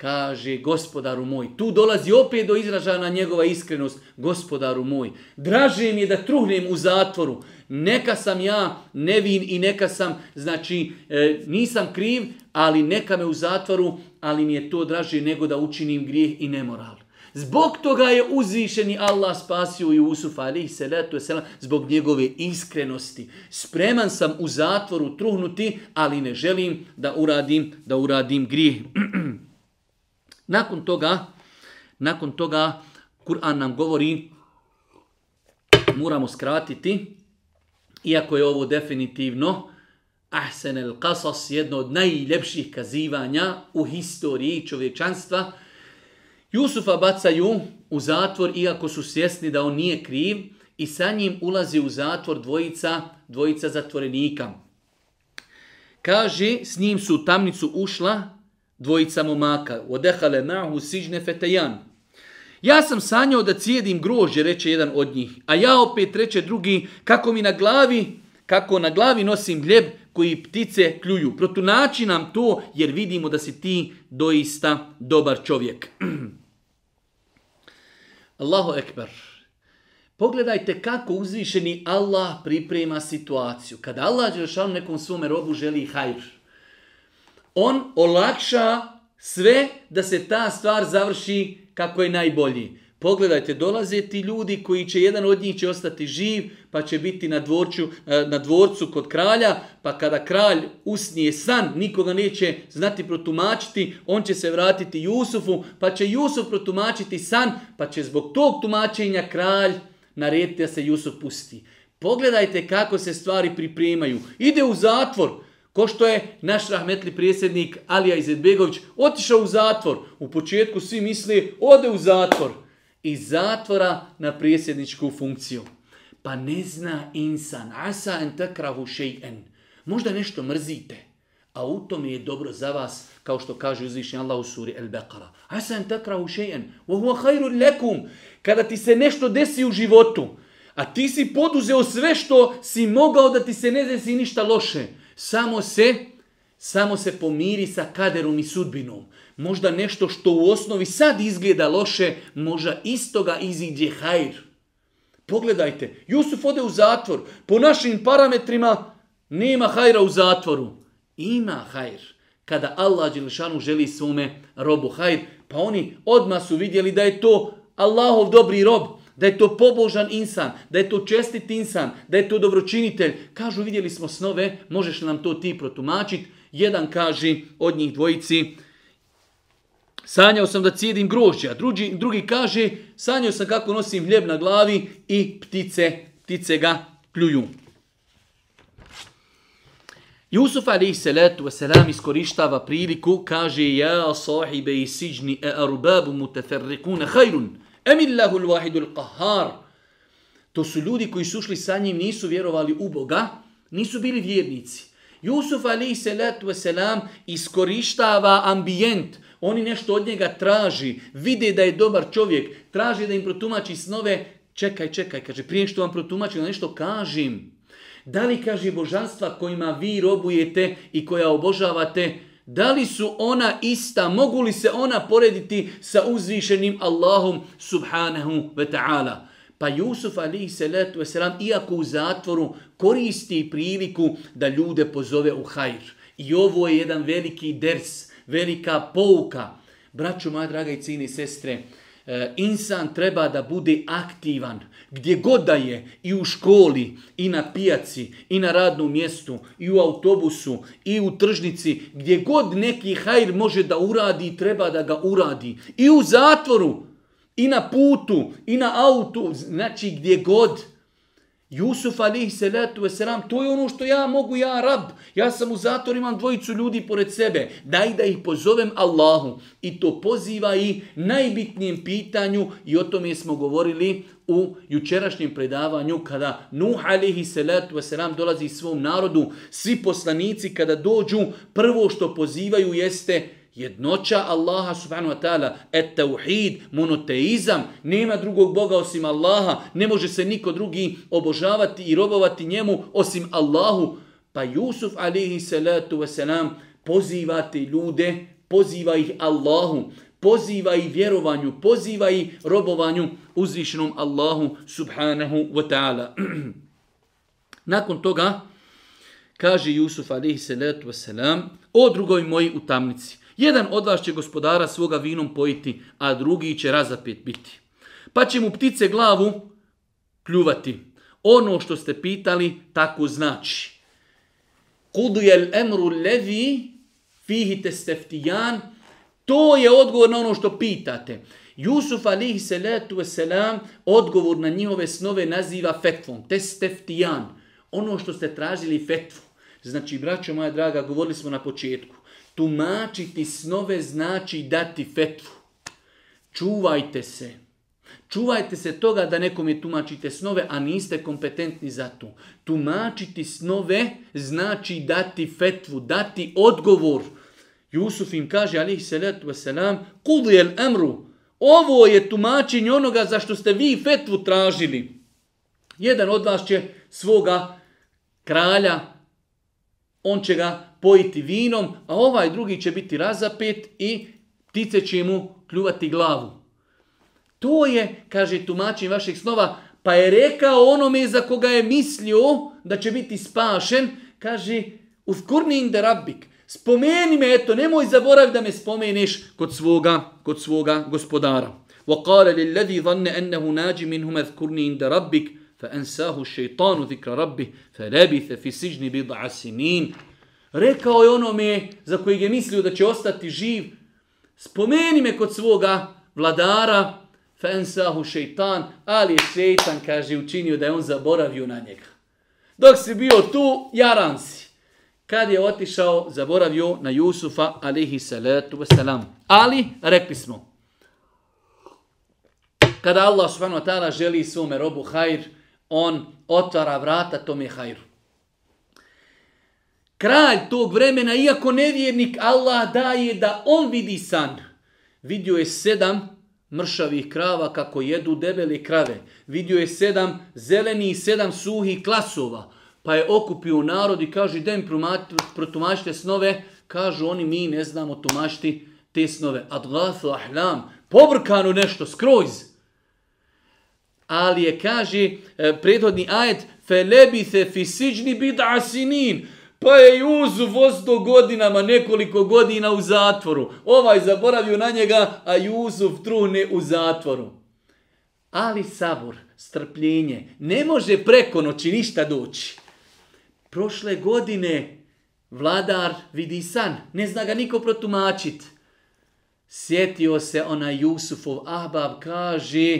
Kaže, gospodaru moj, tu dolazi opet do izražana njegova iskrenost, gospodaru moj, draže mi je da truhnem u zatvoru, neka sam ja nevin i neka sam, znači, e, nisam kriv, ali neka me u zatvoru, ali mi je to draže nego da učinim grijeh i nemoral. Zbog toga je uzvišeni Allah spasio Jusufa, ali salatu zbog njegove iskrenosti. Spreman sam u zatvoru truhnuti, ali ne želim da uradim, da uradim grijeh. *clears throat* Nakon toga, nakon toga, Kur'an nam govori, moramo skratiti, iako je ovo definitivno, Ahsen el Qasas, jedno od najljepših kazivanja u historiji čovječanstva, Jusufa bacaju u zatvor, iako su svjesni da on nije kriv, i sa njim ulazi u zatvor dvojica, dvojica zatvorenika. Kaže, s njim su u tamnicu ušla dvojica momaka, odehale mahu sižne fetejan. Ja sam sanjao da cijedim grožđe, reče jedan od njih, a ja opet, reče drugi, kako mi na glavi, kako na glavi nosim gljeb koji ptice kljuju. Protunači nam to jer vidimo da si ti doista dobar čovjek. *clears throat* Allahu ekber. Pogledajte kako uzvišeni Allah priprema situaciju. Kada Allah Đerašanu nekom svome robu želi hajr on olakša sve da se ta stvar završi kako je najbolji. Pogledajte, dolaze ti ljudi koji će, jedan od njih će ostati živ, pa će biti na, e, na dvorcu kod kralja, pa kada kralj usnije san, nikoga neće znati protumačiti, on će se vratiti Jusufu, pa će Jusuf protumačiti san, pa će zbog tog tumačenja kralj narediti da se Jusuf pusti. Pogledajte kako se stvari pripremaju. Ide u zatvor, Pošto je naš rahmetli prijesednik Alija Izetbegović otišao u zatvor, u početku svi misli ode u zatvor. Iz zatvora na prijesedničku funkciju. Pa ne zna insan, asa en takrahu Možda nešto mrzite, a u tome je dobro za vas, kao što kaže uzvišnji Allah u suri El Beqara. Asa en lekum. Kada ti se nešto desi u životu, a ti si poduzeo sve što si mogao da ti se ne desi ništa loše, samo se, samo se pomiri sa kaderom i sudbinom. Možda nešto što u osnovi sad izgleda loše, možda istoga iziđe hajr. Pogledajte, Jusuf ode u zatvor. Po našim parametrima nema hajra u zatvoru. Ima hajr. Kada Allah Đelšanu želi svome robu hajr, pa oni odmah su vidjeli da je to Allahov dobri rob da je to pobožan insan, da je to čestit insan, da je to dobročinitelj. Kažu, vidjeli smo snove, možeš li nam to ti protumačiti. Jedan kaže od njih dvojici, sanjao sam da cijedim grožđa. Drugi, drugi kaže, sanjao sam kako nosim hljeb na glavi i ptice, ptice ga pljuju. Jusuf alaih salatu wasalam iskorištava priliku, kaže, ja sahibe i siđni e arbabu muteferrikune hajrun. Emillahul vahidul kahar. To su ljudi koji su ušli sa njim, nisu vjerovali u Boga, nisu bili vjernici. Jusuf alaih salatu wasalam iskorištava ambijent. Oni nešto od njega traži, vide da je dobar čovjek, traži da im protumači snove. Čekaj, čekaj, kaže, prije što vam protumači nešto kažem. Da li, kaže, božanstva kojima vi robujete i koja obožavate, da li su ona ista? Mogu li se ona porediti sa uzvišenim Allahom subhanahu wa ta'ala? Pa Jusuf alihi salatu iako u zatvoru, koristi priliku da ljude pozove u hajr. I ovo je jedan veliki ders, velika pouka. Braćo moja draga i cini sestre, E, insan treba da bude aktivan. Gdje god da je, i u školi, i na pijaci, i na radnom mjestu, i u autobusu, i u tržnici, gdje god neki hajr može da uradi, treba da ga uradi. I u zatvoru, i na putu, i na autu, znači gdje god Jusuf alihi salatu wasalam, to je ono što ja mogu, ja rab. Ja sam u zatvoru imam dvojicu ljudi pored sebe. Daj da ih pozovem Allahu. I to poziva i najbitnijem pitanju i o tome smo govorili u jučerašnjem predavanju kada Nuh alihi salatu wasalam dolazi svom narodu. Svi poslanici kada dođu, prvo što pozivaju jeste Jednoća Allaha subhanahu wa ta'ala, et tauhid, monoteizam, nema drugog Boga osim Allaha, ne može se niko drugi obožavati i robovati njemu osim Allahu. Pa Jusuf alihi salatu wasalam pozivati ljude, poziva ih Allahu, poziva i vjerovanju, poziva i robovanju uzvišenom Allahu subhanahu wa ta'ala. *clears throat* Nakon toga, kaže Jusuf alihi salatu wasalam, o drugoj moji utamnici. tamnici, jedan od vas će gospodara svoga vinom pojiti, a drugi će razapet biti. Pa će mu ptice glavu kljuvati. Ono što ste pitali, tako znači. Kudu jel emru levi, fihite steftijan? to je odgovor na ono što pitate. Jusuf alihi salatu wasalam odgovor na njihove snove naziva fetvom, steftijan. ono što ste tražili fetvu. Znači, braćo moja draga, govorili smo na početku. Tumačiti snove znači dati fetvu. Čuvajte se. Čuvajte se toga da nekome tumačite snove, a niste kompetentni za to. Tumačiti snove znači dati fetvu, dati odgovor. Jusuf im kaže, alihi salatu wasalam, kudu jel emru, ovo je tumačenje onoga za što ste vi fetvu tražili. Jedan od vas će svoga kralja, on će ga pojiti vinom, a ovaj drugi će biti razapet i ptice će mu kljuvati glavu. To je, kaže tumačin vaših snova, pa je rekao onome za koga je mislio da će biti spašen, kaže, uskurni inda rabik, spomeni me, eto, nemoj zaboraviti da me spomeniš kod svoga, kod svoga gospodara. وقال nađi ظن أنه ناج منهم اذكرني عند ربك الشيطان ذكر ربه فلبث في بضع سنين Rekao je onome za kojeg je mislio da će ostati živ, spomeni me kod svoga vladara, fensahu šeitan, ali je šeitan, kaže, učinio da je on zaboravio na njega. Dok si bio tu, jaran si. Kad je otišao, zaboravio na Jusufa, alihi salatu wasalam. Ali, rekli smo, kada Allah subhanahu wa želi svome robu hajr, on otvara vrata tome hajru. Kralj tog vremena, iako nevjernik, Allah daje da on vidi san. Vidio je sedam mršavih krava kako jedu debele krave. Vidio je sedam zeleni i sedam suhih klasova. Pa je okupio narod i kaže, da im protumačite snove. Kažu oni, mi ne znamo tumačiti te snove. glasu ahlam, pobrkano nešto, skroz. Ali je, kaže, eh, prethodni ajet, fi fisiđni bid'a asinin. Pa je Juzu vozdo godinama, nekoliko godina u zatvoru. Ovaj zaboravio na njega, a Juzuf trune u zatvoru. Ali sabor, strpljenje, ne može preko noći ništa doći. Prošle godine vladar vidi san, ne zna ga niko protumačit. Sjetio se onaj Jusufov ahbab, kaže,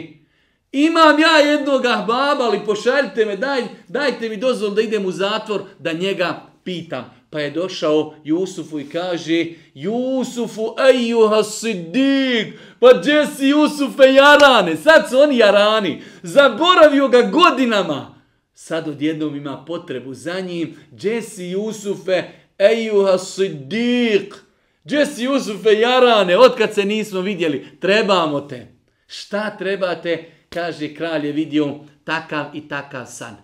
imam ja jednog ahbaba, ali pošaljite me, dajte mi dozvol da idem u zatvor, da njega pita. Pa je došao Jusufu i kaže Jusufu, ejuha hasidik, pa gdje si Jusufe jarane? Sad su oni jarani. Zaboravio ga godinama. Sad odjednom ima potrebu za njim. Gdje si Jusufe, ejuha hasidik, Gdje si Jusufe jarane? Otkad se nismo vidjeli, trebamo te. Šta trebate? Kaže kralj je vidio takav i takav san.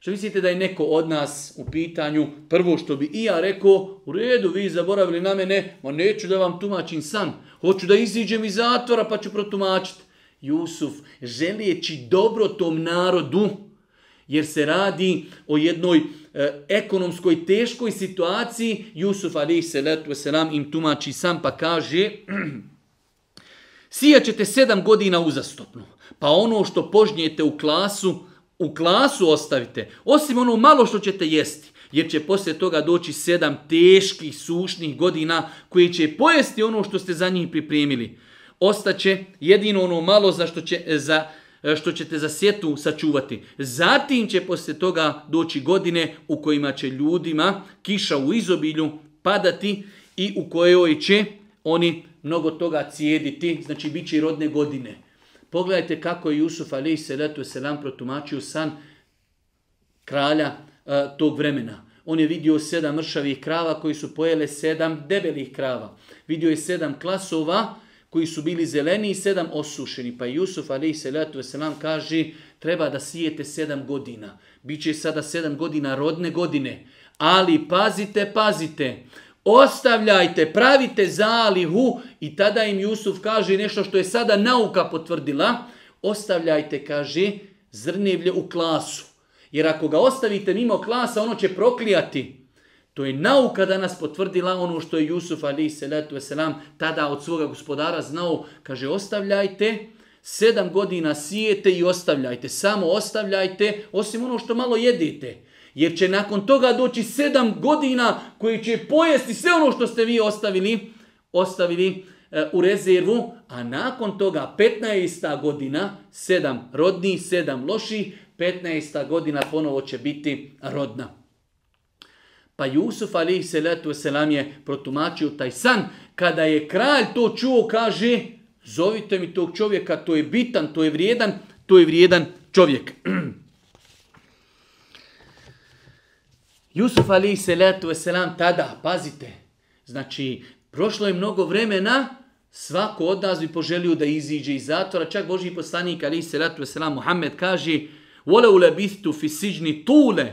Što mislite da je neko od nas u pitanju, prvo što bi i ja rekao, u redu, vi zaboravili na mene, ma neću da vam tumačim san, hoću da iziđem iz zatvora pa ću protumačiti. Jusuf, želijeći dobro tom narodu, jer se radi o jednoj e, ekonomskoj teškoj situaciji, Jusuf letu se nam im tumači sam pa kaže *clears throat* sijat ćete sedam godina uzastopno, pa ono što požnijete u klasu, u klasu ostavite, osim ono malo što ćete jesti, jer će poslije toga doći sedam teških, sušnih godina koji će pojesti ono što ste za njih pripremili. Ostaće jedino ono malo za što, će, za, što ćete za sjetu sačuvati. Zatim će poslije toga doći godine u kojima će ljudima kiša u izobilju padati i u kojoj će oni mnogo toga cijediti, znači bit će rodne godine. Pogledajte kako je Jusuf alaih salatu selam protumačio san kralja e, tog vremena. On je vidio sedam mršavih krava koji su pojele sedam debelih krava. Vidio je sedam klasova koji su bili zeleni i sedam osušeni. Pa Jusuf letuje se selam kaže treba da sijete sedam godina. Biće sada sedam godina rodne godine. Ali pazite, pazite, ostavljajte, pravite zalihu i tada im Jusuf kaže nešto što je sada nauka potvrdila, ostavljajte, kaže, zrnevlje u klasu. Jer ako ga ostavite mimo klasa, ono će proklijati. To je nauka danas potvrdila ono što je Jusuf ali se veselam tada od svoga gospodara znao. Kaže ostavljajte, sedam godina sijete i ostavljajte. Samo ostavljajte, osim ono što malo jedite. Jer će nakon toga doći sedam godina koji će pojesti sve ono što ste vi ostavili, ostavili e, u rezervu, a nakon toga 15. godina, sedam rodni, sedam loši, 15. godina ponovo će biti rodna. Pa Jusuf se selam je protumačio taj san. Kada je kralj to čuo, kaže, zovite mi tog čovjeka, to je bitan, to je vrijedan, to je vrijedan čovjek. *clears throat* Jusuf Ali Selatu Veselam tada, pazite, znači prošlo je mnogo vremena, svako od nas bi poželio da iziđe iz zatvora, čak Boži poslanik Ali Selatu Veselam Muhammed kaže Vole u fi tule,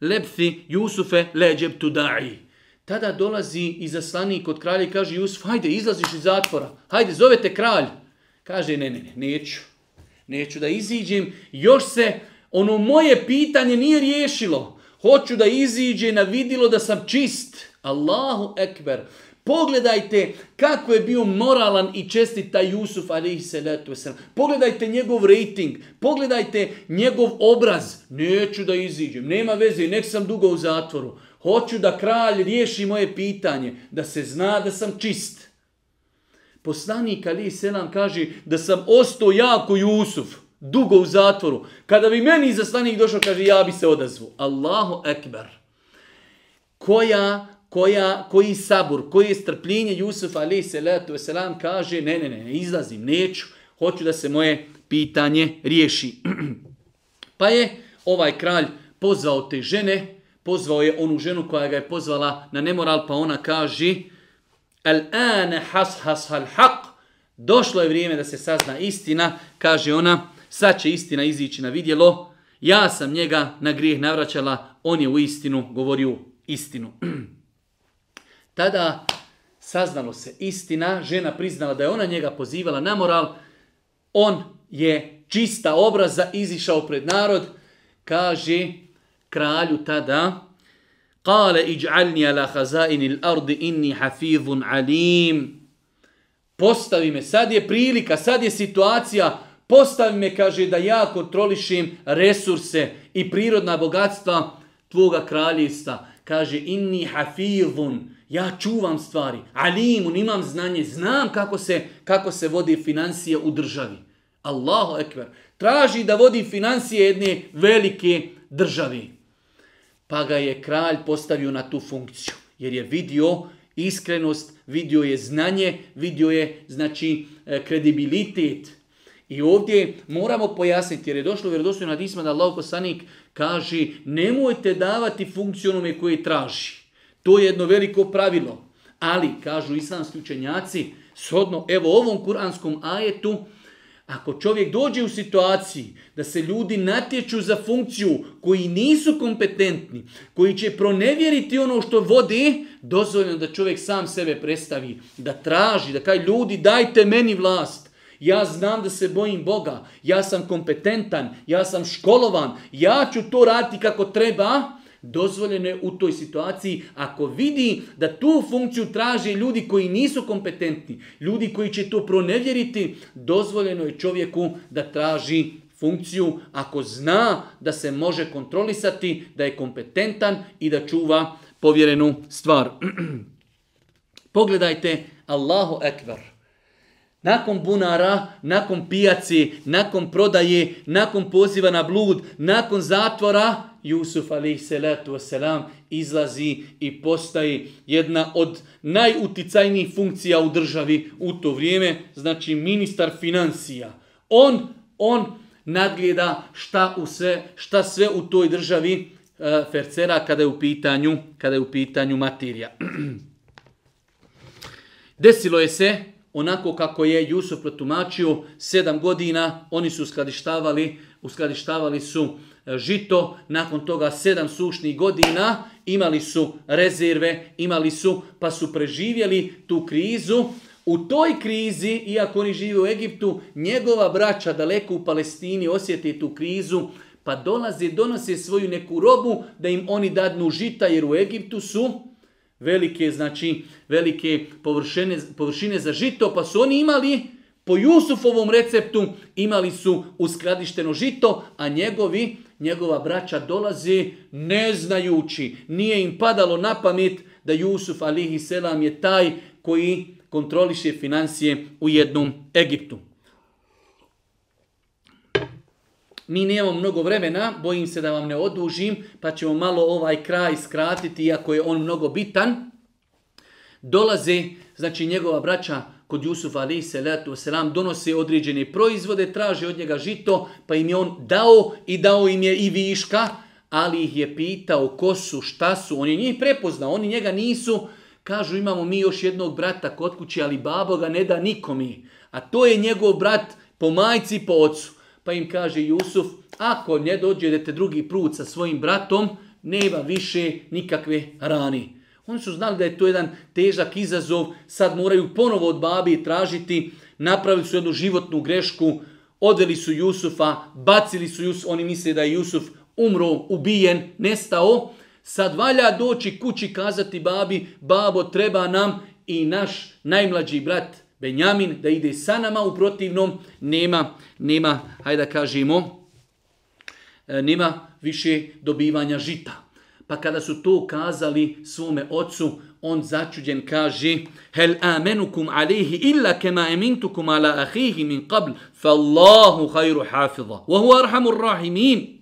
lepsi Jusufe leđeb Tada dolazi zaslanik od kralja i kaže Jusuf, hajde, izlaziš iz zatvora, hajde, zovete kralj. Kaže, ne, ne, ne, neću. Neću da iziđem, još se ono moje pitanje nije riješilo. Hoću da iziđe na vidjelo da sam čist. Allahu ekber. Pogledajte kako je bio moralan i čestit taj Jusuf se salatu Pogledajte njegov rating, pogledajte njegov obraz. Neću da iziđem, nema veze, nek sam dugo u zatvoru. Hoću da kralj riješi moje pitanje, da se zna da sam čist. Poslanik alihi selam kaže da sam ostao jako Jusuf dugo u zatvoru. Kada bi meni izaslanik došao, kaže, ja bi se odazvao. Allahu ekber. Koja, koja, koji sabur, koje strpljenje Jusuf ali se wasalam kaže, ne, ne, ne, ne izlazim, neću, hoću da se moje pitanje riješi. *clears throat* pa je ovaj kralj pozvao te žene, pozvao je onu ženu koja ga je pozvala na nemoral, pa ona kaže, al ane has has došlo je vrijeme da se sazna istina, kaže ona, sad će istina izići na vidjelo, ja sam njega na grijeh navraćala, on je u istinu govorio istinu. *clears throat* Tada saznalo se istina, žena priznala da je ona njega pozivala na moral, on je čista obraza izišao pred narod, kaže kralju tada, Kale iđ'alni ala hazainil ardi inni hafidhun alim. Postavi me, sad je prilika, sad je situacija, Postavi me, kaže, da ja kontrolišim resurse i prirodna bogatstva tvoga kraljevstva. Kaže, inni hafizun, ja čuvam stvari, alimun, imam znanje, znam kako se, kako se vodi financije u državi. Allahu ekber. Traži da vodi financije jedne velike države. Pa ga je kralj postavio na tu funkciju, jer je vidio iskrenost, vidio je znanje, vidio je znači e, kredibilitet i ovdje moramo pojasniti, jer je došlo vjerodostojno na disma da Allah poslanik kaže nemojte davati funkciju onome koje traži. To je jedno veliko pravilo. Ali, kažu islamski učenjaci, shodno evo ovom kuranskom ajetu, ako čovjek dođe u situaciji da se ljudi natječu za funkciju koji nisu kompetentni, koji će pronevjeriti ono što vodi, dozvoljeno da čovjek sam sebe predstavi, da traži, da kaj ljudi dajte meni vlast. Ja znam da se bojim Boga, ja sam kompetentan, ja sam školovan, ja ću to raditi kako treba, dozvoljeno je u toj situaciji ako vidi da tu funkciju traže ljudi koji nisu kompetentni, ljudi koji će to pronevjeriti, dozvoljeno je čovjeku da traži funkciju ako zna da se može kontrolisati, da je kompetentan i da čuva povjerenu stvar. *clears throat* Pogledajte Allahu Akbar nakon bunara, nakon pijaci, nakon prodaje, nakon poziva na blud, nakon zatvora, Jusuf wasalam izlazi i postaje jedna od najuticajnijih funkcija u državi u to vrijeme, znači ministar financija. On, on nadgleda šta, sve, šta sve u toj državi e, Fercera kada je u pitanju, kada je u pitanju materija. *clears throat* Desilo je se onako kako je Jusuf protumačio, sedam godina oni su uskladištavali, uskladištavali su e, žito, nakon toga sedam sušnih godina imali su rezerve, imali su, pa su preživjeli tu krizu. U toj krizi, iako oni žive u Egiptu, njegova braća daleko u Palestini osjeti tu krizu, pa dolaze, donose svoju neku robu da im oni dadnu žita, jer u Egiptu su velike, znači, velike površine, površine za žito, pa su oni imali, po Jusufovom receptu, imali su uskladišteno žito, a njegovi, njegova braća dolazi ne znajući. Nije im padalo na pamet da Jusuf alihi selam je taj koji kontroliše financije u jednom Egiptu. mi nemamo mnogo vremena, bojim se da vam ne odužim, pa ćemo malo ovaj kraj skratiti, iako je on mnogo bitan. Dolaze, znači njegova braća kod Jusufa ali se selam donose određene proizvode, traže od njega žito, pa im je on dao i dao im je i viška, ali ih je pitao ko su, šta su, on je njih prepoznao, oni njega nisu, kažu imamo mi još jednog brata kod kuće, ali babo ga ne da nikomi, a to je njegov brat po majci i po ocu. Pa im kaže Jusuf, ako ne dođete drugi put sa svojim bratom, nema više nikakve rani. Oni su znali da je to jedan težak izazov, sad moraju ponovo od babi tražiti, napravili su jednu životnu grešku, odveli su Jusufa, bacili su Jusuf, oni misle da je Jusuf umro, ubijen, nestao. Sad valja doći kući kazati babi, babo treba nam i naš najmlađi brat Benjamin da ide sa nama, u protivnom nema, nema, hajde da kažemo, e, nema više dobivanja žita. Pa kada su to kazali svome ocu, on začuđen kaže Hel amenukum alihi illa kema emintukum ala ahihi min qabl, fallahu khayru hafiza, wa huwa arhamur rahimin.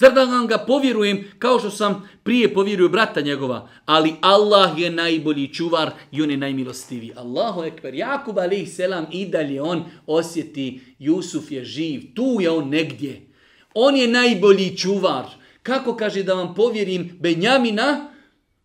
Zar da vam ga povjerujem kao što sam prije povjerio brata njegova? Ali Allah je najbolji čuvar i on je najmilostiviji. Allahu ekber. Jakub alaih selam i dalje on osjeti Jusuf je živ. Tu je on negdje. On je najbolji čuvar. Kako kaže da vam povjerim Benjamina?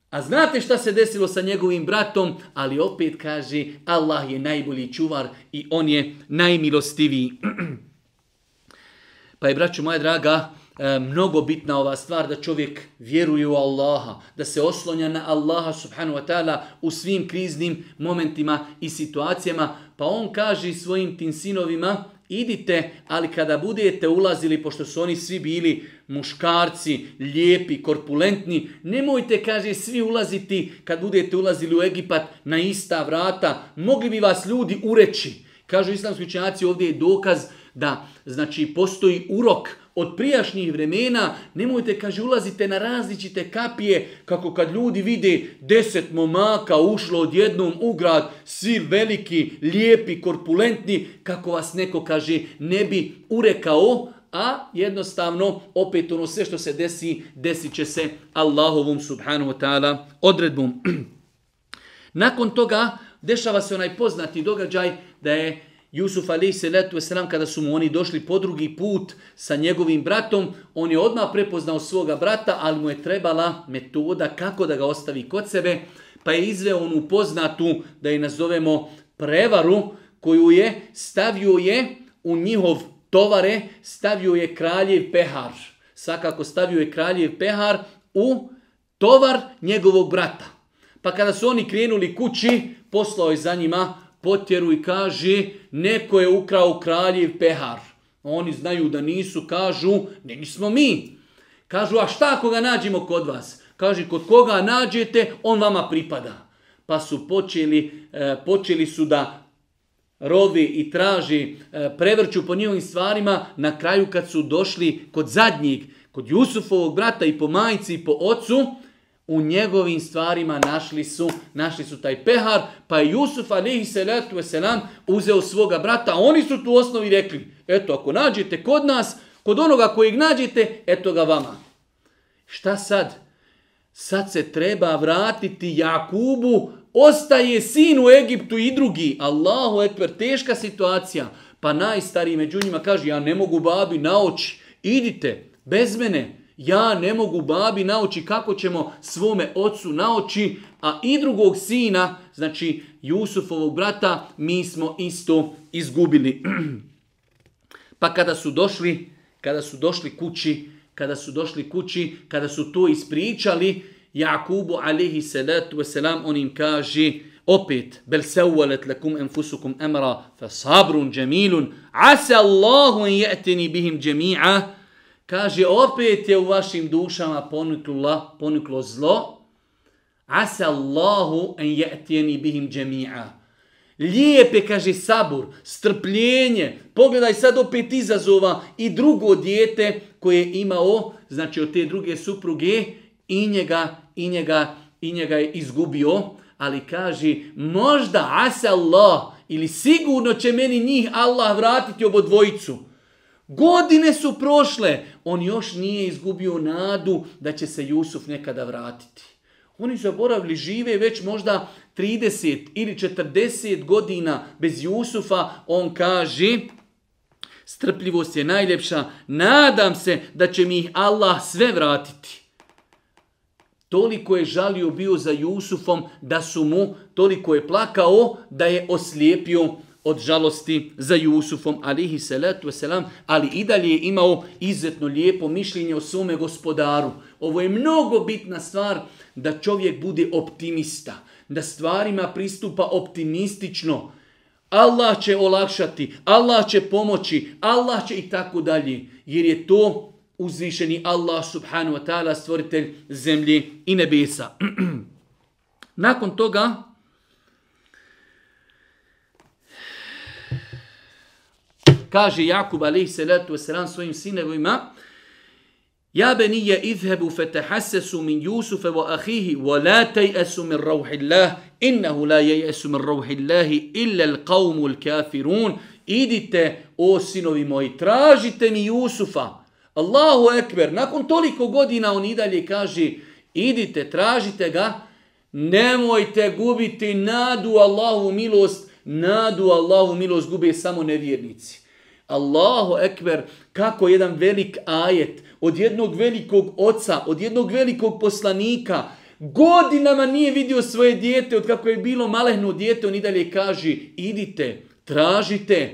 A znate šta se desilo sa njegovim bratom, ali opet kaže Allah je najbolji čuvar i on je najmilostiviji. *clears throat* Pa je, braću moja draga, E, mnogo bitna ova stvar da čovjek vjeruje u Allaha, da se oslonja na Allaha subhanahu wa ta'ala u svim kriznim momentima i situacijama. Pa on kaže svojim tim sinovima, idite, ali kada budete ulazili, pošto su oni svi bili muškarci, lijepi, korpulentni, nemojte, kaže, svi ulaziti kad budete ulazili u Egipat na ista vrata, mogli bi vas ljudi ureći. Kažu islamski učenjaci, ovdje je dokaz da znači postoji urok od prijašnjih vremena, nemojte, kaže, ulazite na različite kapije, kako kad ljudi vide deset momaka ušlo odjednom u grad, svi veliki, lijepi, korpulentni, kako vas neko, kaže, ne bi urekao, a jednostavno, opet ono sve što se desi, desit će se Allahovom subhanahu wa ta'ala odredbom. *clears throat* Nakon toga, dešava se onaj poznati događaj da je Jusuf Ali se letu sram kada su mu oni došli po drugi put sa njegovim bratom, on je odmah prepoznao svoga brata, ali mu je trebala metoda kako da ga ostavi kod sebe, pa je izveo onu poznatu, da je nazovemo prevaru, koju je stavio je u njihov tovare, stavio je kraljev pehar. Svakako stavio je kraljev pehar u tovar njegovog brata. Pa kada su oni krenuli kući, poslao je za njima potjeru i kaže neko je ukrao kraljev pehar. Oni znaju da nisu, kažu ne nismo mi. Kažu a šta ako ga nađemo kod vas? Kaže kod koga nađete on vama pripada. Pa su počeli, e, počeli su da rovi i traži, e, prevrću po njihovim stvarima, na kraju kad su došli kod zadnjeg, kod Jusufovog brata i po majici i po ocu, u njegovim stvarima našli su, našli su taj pehar, pa je Jusuf alihi salatu uzeo svoga brata, oni su tu osnovi rekli, eto ako nađete kod nas, kod onoga kojeg nađete, eto ga vama. Šta sad? Sad se treba vratiti Jakubu, ostaje sin u Egiptu i drugi. Allahu ekber, teška situacija. Pa najstariji među njima kaže, ja ne mogu babi na oči, idite, bez mene. Ja ne mogu babi nauči kako ćemo svome ocu nauči, a i drugog sina, znači Jusufovog brata, mi smo isto izgubili. *clears throat* pa kada su došli, kada su došli kući, kada su došli kući, kada su to ispričali, Jakubu alihi salatu wasalam, on im kaže, opet, bel sewalet lakum enfusukum emra, Fasabrun sabrun džemilun, asa Allahu je'teni bihim Kaže, opet je u vašim dušama poniklo, poniklo zlo. Asa Allahu en je'tjeni bihim džemi'a. Lijep je, kaže, sabur, strpljenje. Pogledaj sad opet izazova i drugo dijete koje je imao, znači od te druge supruge, i njega, i njega, i njega je izgubio. Ali kaže, možda asa Allah, ili sigurno će meni njih Allah vratiti obo dvojicu. Godine su prošle, on još nije izgubio nadu da će se Jusuf nekada vratiti. Oni su zaboravili žive već možda 30 ili 40 godina bez Jusufa, on kaže strpljivost je najljepša, nadam se da će mi Allah sve vratiti. Toliko je žalio bio za Jusufom da su mu, toliko je plakao da je oslijepio od žalosti za Jusufom, alihi salatu wasalam, ali i dalje je imao izuzetno lijepo mišljenje o svome gospodaru. Ovo je mnogo bitna stvar da čovjek bude optimista, da stvarima pristupa optimistično. Allah će olakšati, Allah će pomoći, Allah će i tako dalje, jer je to uzvišeni Allah subhanu wa ta'ala stvoritelj zemlje i nebesa. *clears throat* Nakon toga, Kaže Jakub alaihi salatu svojim sinovima, Ja benije izhebu fatahassasu min Jusufe wa ahihi wa la tayasu min rauhillah, Innahu la yayasu min rauhillahi illa l'qavmu kafirun Idite, o sinovi moji, tražite mi Jusufa. Allahu ekber, nakon toliko godina on i dalje kaže, idite, tražite ga, nemojte gubiti nadu Allahu milost, nadu Allahu milost gube samo nevjernici. Allahu ekber, kako jedan velik ajet od jednog velikog oca, od jednog velikog poslanika, godinama nije vidio svoje dijete, od kako je bilo malehno dijete, on i dalje kaže, idite, tražite,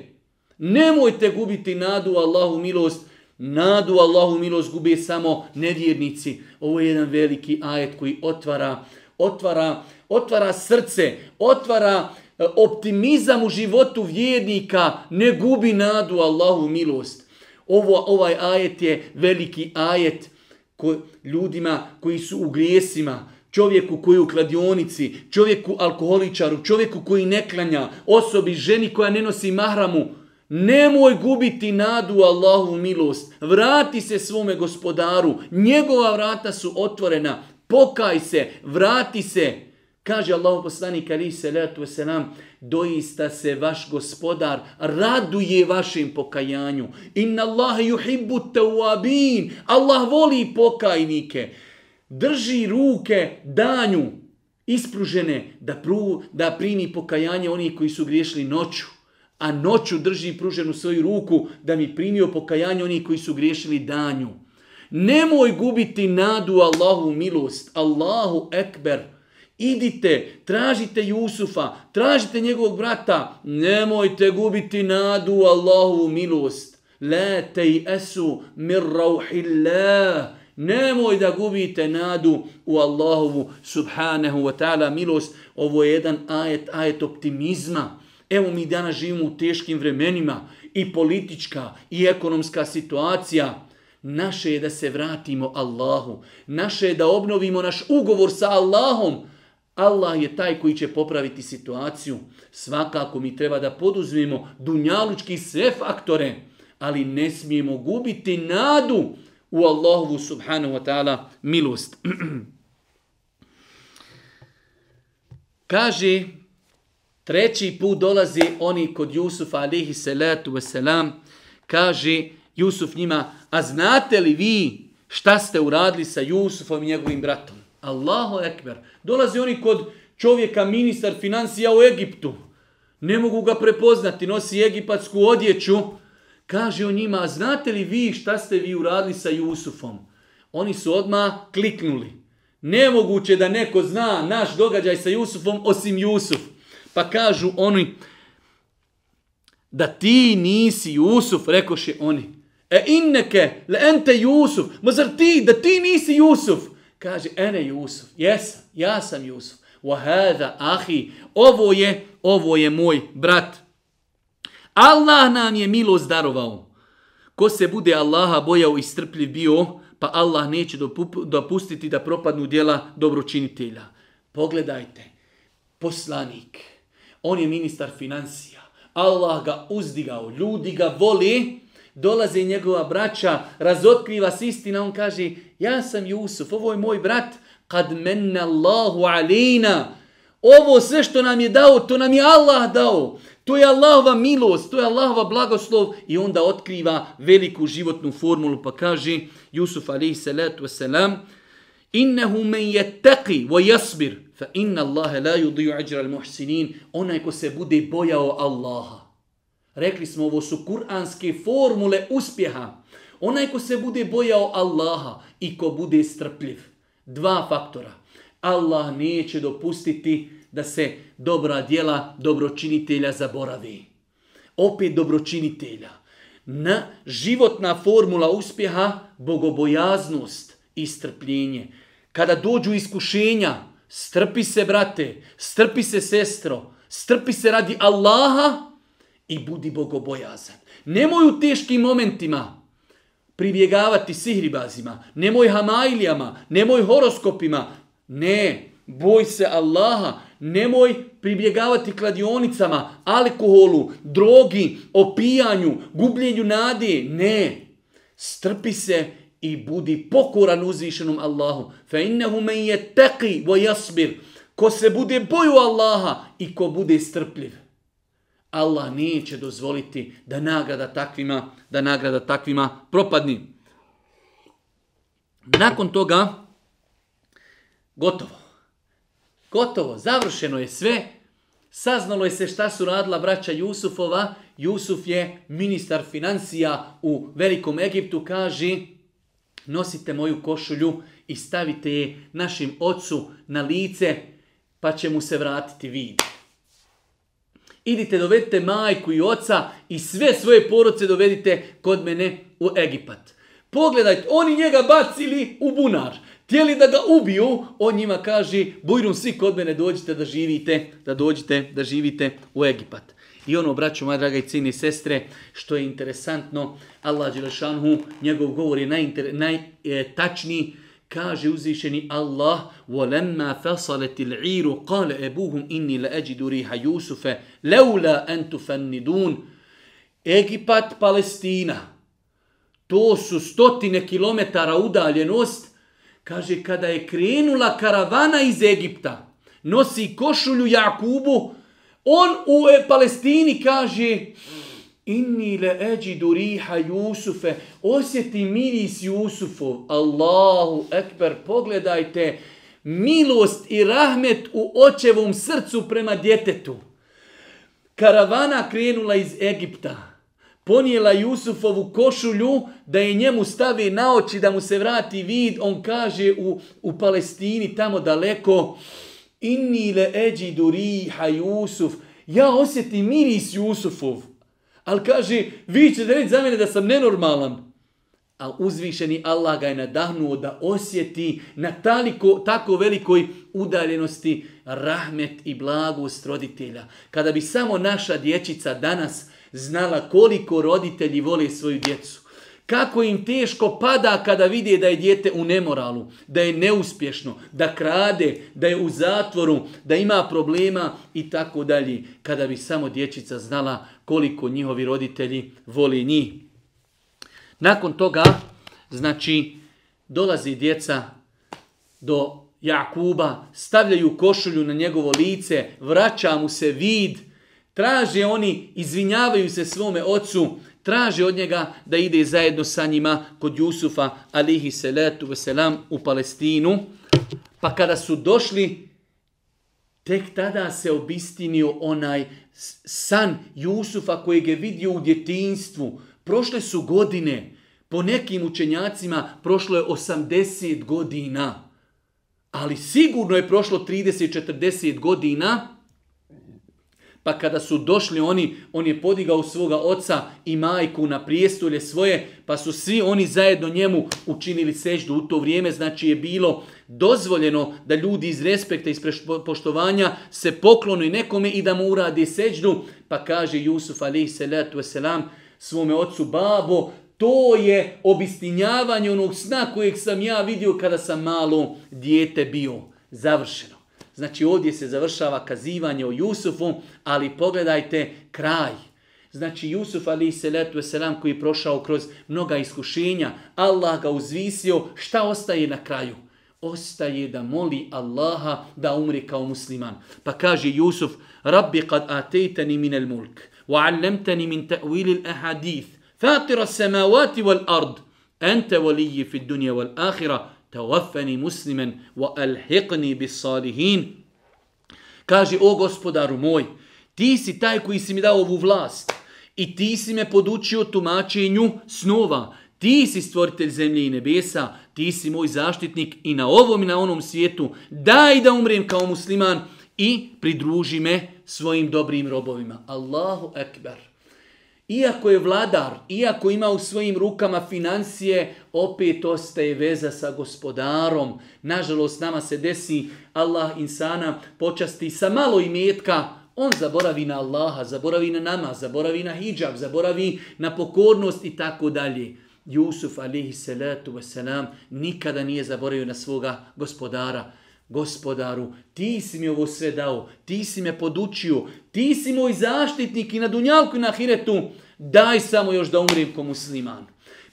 nemojte gubiti nadu Allahu milost, nadu Allahu milost gube samo nedjernici. Ovo je jedan veliki ajet koji otvara, otvara, otvara srce, otvara E, optimizam u životu vjernika ne gubi nadu Allahu milost. Ovo, ovaj ajet je veliki ajet ko, ljudima koji su u grijesima, čovjeku koji je u kladionici, čovjeku alkoholičaru, čovjeku koji ne klanja, osobi, ženi koja ne nosi mahramu. Nemoj gubiti nadu Allahu milost. Vrati se svome gospodaru. Njegova vrata su otvorena. Pokaj se, vrati se. Kaže Allah poslanik ali se nam doista se vaš gospodar raduje vašem pokajanju. Inna Allah yuhibbu tawabin. Allah voli pokajnike. Drži ruke danju ispružene da, pru, da primi pokajanje oni koji su griješili noću. A noću drži pruženu svoju ruku da mi primio pokajanje oni koji su griješili danju. Nemoj gubiti nadu Allahu milost. Allahu ekber. Idite, tražite Jusufa, tražite njegovog brata. Nemojte gubiti nadu Allahovu milost. La i esu mir rauhillah. Nemoj da gubite nadu u Allahovu subhanahu wa ta'ala milost. Ovo je jedan ajet, ajet optimizma. Evo mi danas živimo u teškim vremenima. I politička, i ekonomska situacija. Naše je da se vratimo Allahu. Naše je da obnovimo naš ugovor sa Allahom Allah je taj koji će popraviti situaciju. Svakako mi treba da poduzmemo dunjalučki sve faktore, ali ne smijemo gubiti nadu u Allahovu subhanahu wa ta'ala milost. *clears throat* Kaže, treći put dolazi oni kod Jusufa alihi salatu wasalam, kaže Jusuf njima, a znate li vi šta ste uradili sa Jusufom i njegovim bratom? Allahu ekber. dolazi oni kod čovjeka, ministar financija u Egiptu. Ne mogu ga prepoznati, nosi egipatsku odjeću. Kaže on njima, znate li vi šta ste vi uradili sa Jusufom? Oni su odmah kliknuli. Nemoguće da neko zna naš događaj sa Jusufom osim Jusuf. Pa kažu oni, da ti nisi Jusuf, rekoše oni. E inneke, le ente Jusuf, ma zar ti, da ti nisi Jusuf? Kaže, ene Jusuf, jesam, ja sam Jusuf. Wahada ahi, ovo je, ovo je moj brat. Allah nam je milost darovao. Ko se bude Allaha bojao i strpljiv bio, pa Allah neće dopustiti da propadnu djela dobročinitelja. Pogledajte, poslanik, on je ministar financija. Allah ga uzdigao, ljudi ga voli, dolaze njegova braća, razotkriva s istina, on kaže, ja sam Jusuf, ovo je moj brat. Kad menna Allahu alina. Ovo sve što nam je dao, to nam je Allah dao. To je Allahova milost, to je Allahova blagoslov i onda otkriva veliku životnu formulu pa kaže Jusuf alaihi salatu wasalam Innehu men yattaqi wa yasbir fa inna Allahe la yudiju ajra al-muhsinin onaj ko se bude bojao Allaha. Rekli smo ovo su kuranske formule uspjeha. Onaj ko se bude bojao Allaha i ko bude strpljiv. Dva faktora. Allah neće dopustiti da se dobra djela dobročinitelja zaboravi. Opet dobročinitelja. Na životna formula uspjeha bogobojaznost i strpljenje. Kada dođu iskušenja, strpi se brate, strpi se sestro, strpi se radi Allaha i budi bogobojazan. Nemoj u teškim momentima pribjegavati sihribazima, nemoj hamajlijama, nemoj horoskopima. Ne, boj se Allaha, nemoj pribjegavati kladionicama, alkoholu, drogi, opijanju, gubljenju nade. Ne, strpi se i budi pokoran uzvišenom Allahu. Fe innehu men je teki vo jasbir. Ko se bude boju Allaha i ko bude strpljiv. Allah neće dozvoliti da nagrada takvima, da nagrada takvima propadni. Nakon toga, gotovo. Gotovo, završeno je sve. Saznalo je se šta su radila braća Jusufova. Jusuf je ministar financija u Velikom Egiptu, kaže nosite moju košulju i stavite je našim ocu na lice, pa će mu se vratiti vidi idite dovedite majku i oca i sve svoje poroce dovedite kod mene u Egipat. Pogledajte, oni njega bacili u bunar. Htjeli da ga ubiju, on njima kaže, bujrum svi kod mene dođite da živite, da dođite da živite u Egipat. I ono, braću, moja draga i cini i sestre, što je interesantno, Allah Đelešanhu, njegov govor je najtačniji, e, Kaže uzišeni Allah وَلَمَّا فَصَلَتِ الْعِيرُ قَالَ أَبُوهُمْ إِنِّي لَأَجِدُ رِيحَ يُوسُفَ لَوْلَا أَنْ تُفَنِّدُونَ Egipat, Palestina. To su stotine kilometara udaljenost. Kaže, kada je krenula karavana iz Egipta, nosi košulju Jakubu, on u Palestini kaže, Inni le eđidu riha Jusufe. Osjeti miris Jusufu Allahu ekber. Pogledajte milost i rahmet u očevom srcu prema djetetu. Karavana krenula iz Egipta. Ponijela Jusufovu košulju da je njemu stavi na oči da mu se vrati vid. On kaže u, u Palestini tamo daleko. Inni le eđidu riha Jusuf. Ja osjetim miris Jusufov. Ali kaže, vi ćete reći za mene da sam nenormalan. A uzvišeni Allah ga je nadahnuo da osjeti na taliko, tako velikoj udaljenosti rahmet i blagost roditelja. Kada bi samo naša dječica danas znala koliko roditelji vole svoju djecu kako im teško pada kada vidi da je dijete u nemoralu, da je neuspješno, da krade, da je u zatvoru, da ima problema i tako dalje. Kada bi samo dječica znala koliko njihovi roditelji voli njih. Nakon toga, znači, dolazi djeca do Jakuba, stavljaju košulju na njegovo lice, vraća mu se vid, traže oni, izvinjavaju se svome ocu, Traže od njega da ide zajedno sa njima kod Jusufa alihi salatu veselam u Palestinu. Pa kada su došli, tek tada se obistinio onaj san Jusufa koji je vidio u djetinstvu. Prošle su godine, po nekim učenjacima prošlo je 80 godina, ali sigurno je prošlo 30-40 godina pa kada su došli oni, on je podigao svoga oca i majku na prijestolje svoje, pa su svi oni zajedno njemu učinili seždu. U to vrijeme znači je bilo dozvoljeno da ljudi iz respekta, iz poštovanja se poklonu i nekome i da mu uradi seždu. Pa kaže Jusuf ali. salatu wasalam svome ocu, babo, to je obistinjavanje onog sna kojeg sam ja vidio kada sam malo dijete bio. Završeno. Znači ovdje se završava kazivanje o Jusufu, ali pogledajte kraj. Znači Jusuf ali se letu selam koji je prošao kroz mnoga iskušenja, Allah ga uzvisio, šta ostaje na kraju? Ostaje da moli Allaha da umri kao musliman. Pa kaže Jusuf, Rabbi kad min minel mulk, wa allamtani min ta'wilil ahadith, fatira samavati wal ard, ente waliji fid dunja wal ahira, tawafani muslimen wa alhiqni bis salihin. Kaže, o gospodaru moj, ti si taj koji si mi dao ovu vlast i ti si me podučio tumačenju snova. Ti si stvoritelj zemlje i nebesa, ti si moj zaštitnik i na ovom i na onom svijetu. Daj da umrem kao musliman i pridruži me svojim dobrim robovima. Allahu ekber. Iako je vladar, iako ima u svojim rukama financije, opet ostaje veza sa gospodarom. Nažalost, nama se desi Allah insana počasti sa malo imetka, on zaboravi na Allaha, zaboravi na nama, zaboravi na hijab, zaboravi na pokornost i tako dalje. Jusuf alihi salatu wasalam nikada nije zaboravio na svoga gospodara. Gospodaru, ti si mi ovo sve dao, ti si me podučio, ti si moj zaštitnik i na dunjalku i na hiretu, daj samo još da umrem ko musliman.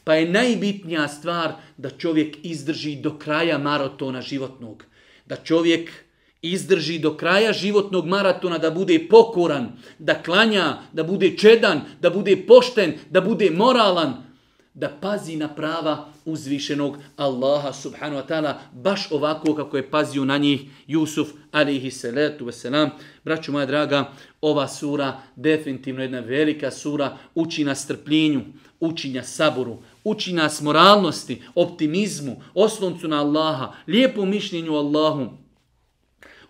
Pa je najbitnija stvar da čovjek izdrži do kraja maratona životnog. Da čovjek izdrži do kraja životnog maratona da bude pokoran, da klanja, da bude čedan, da bude pošten, da bude moralan, da pazi na prava uzvišenog Allaha subhanu wa ta'ala, baš ovako kako je pazio na njih Jusuf alihi salatu wasalam. Braću moja draga, ova sura definitivno jedna velika sura, uči nas strpljenju, uči nas saboru, uči nas moralnosti, optimizmu, osloncu na Allaha, lijepom mišljenju Allahu.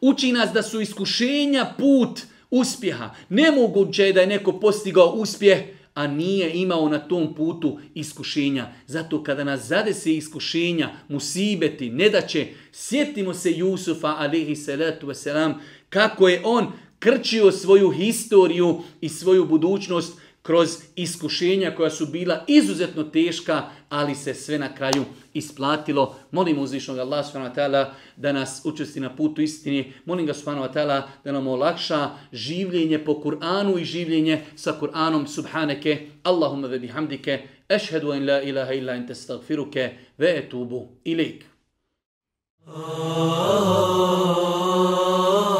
Uči nas da su iskušenja put uspjeha. Nemoguće je da je neko postigao uspjeh a nije imao na tom putu iskušenja. Zato kada nas zadesi iskušenja, musibeti, nedaće, sjetimo se Jusufa, alihi salatu wasalam, kako je on krčio svoju historiju i svoju budućnost kroz iskušenja koja su bila izuzetno teška, ali se sve na kraju isplatilo. Molim uzvišnog Allah subhanahu da nas učesti na putu istini. Molim ga subhanahu da nam olakša življenje po Kur'anu i življenje sa Kur'anom subhaneke Allahumma ve bihamdike ešhedu en la ilaha illa ente stagfiruke ve etubu ilik. Ah.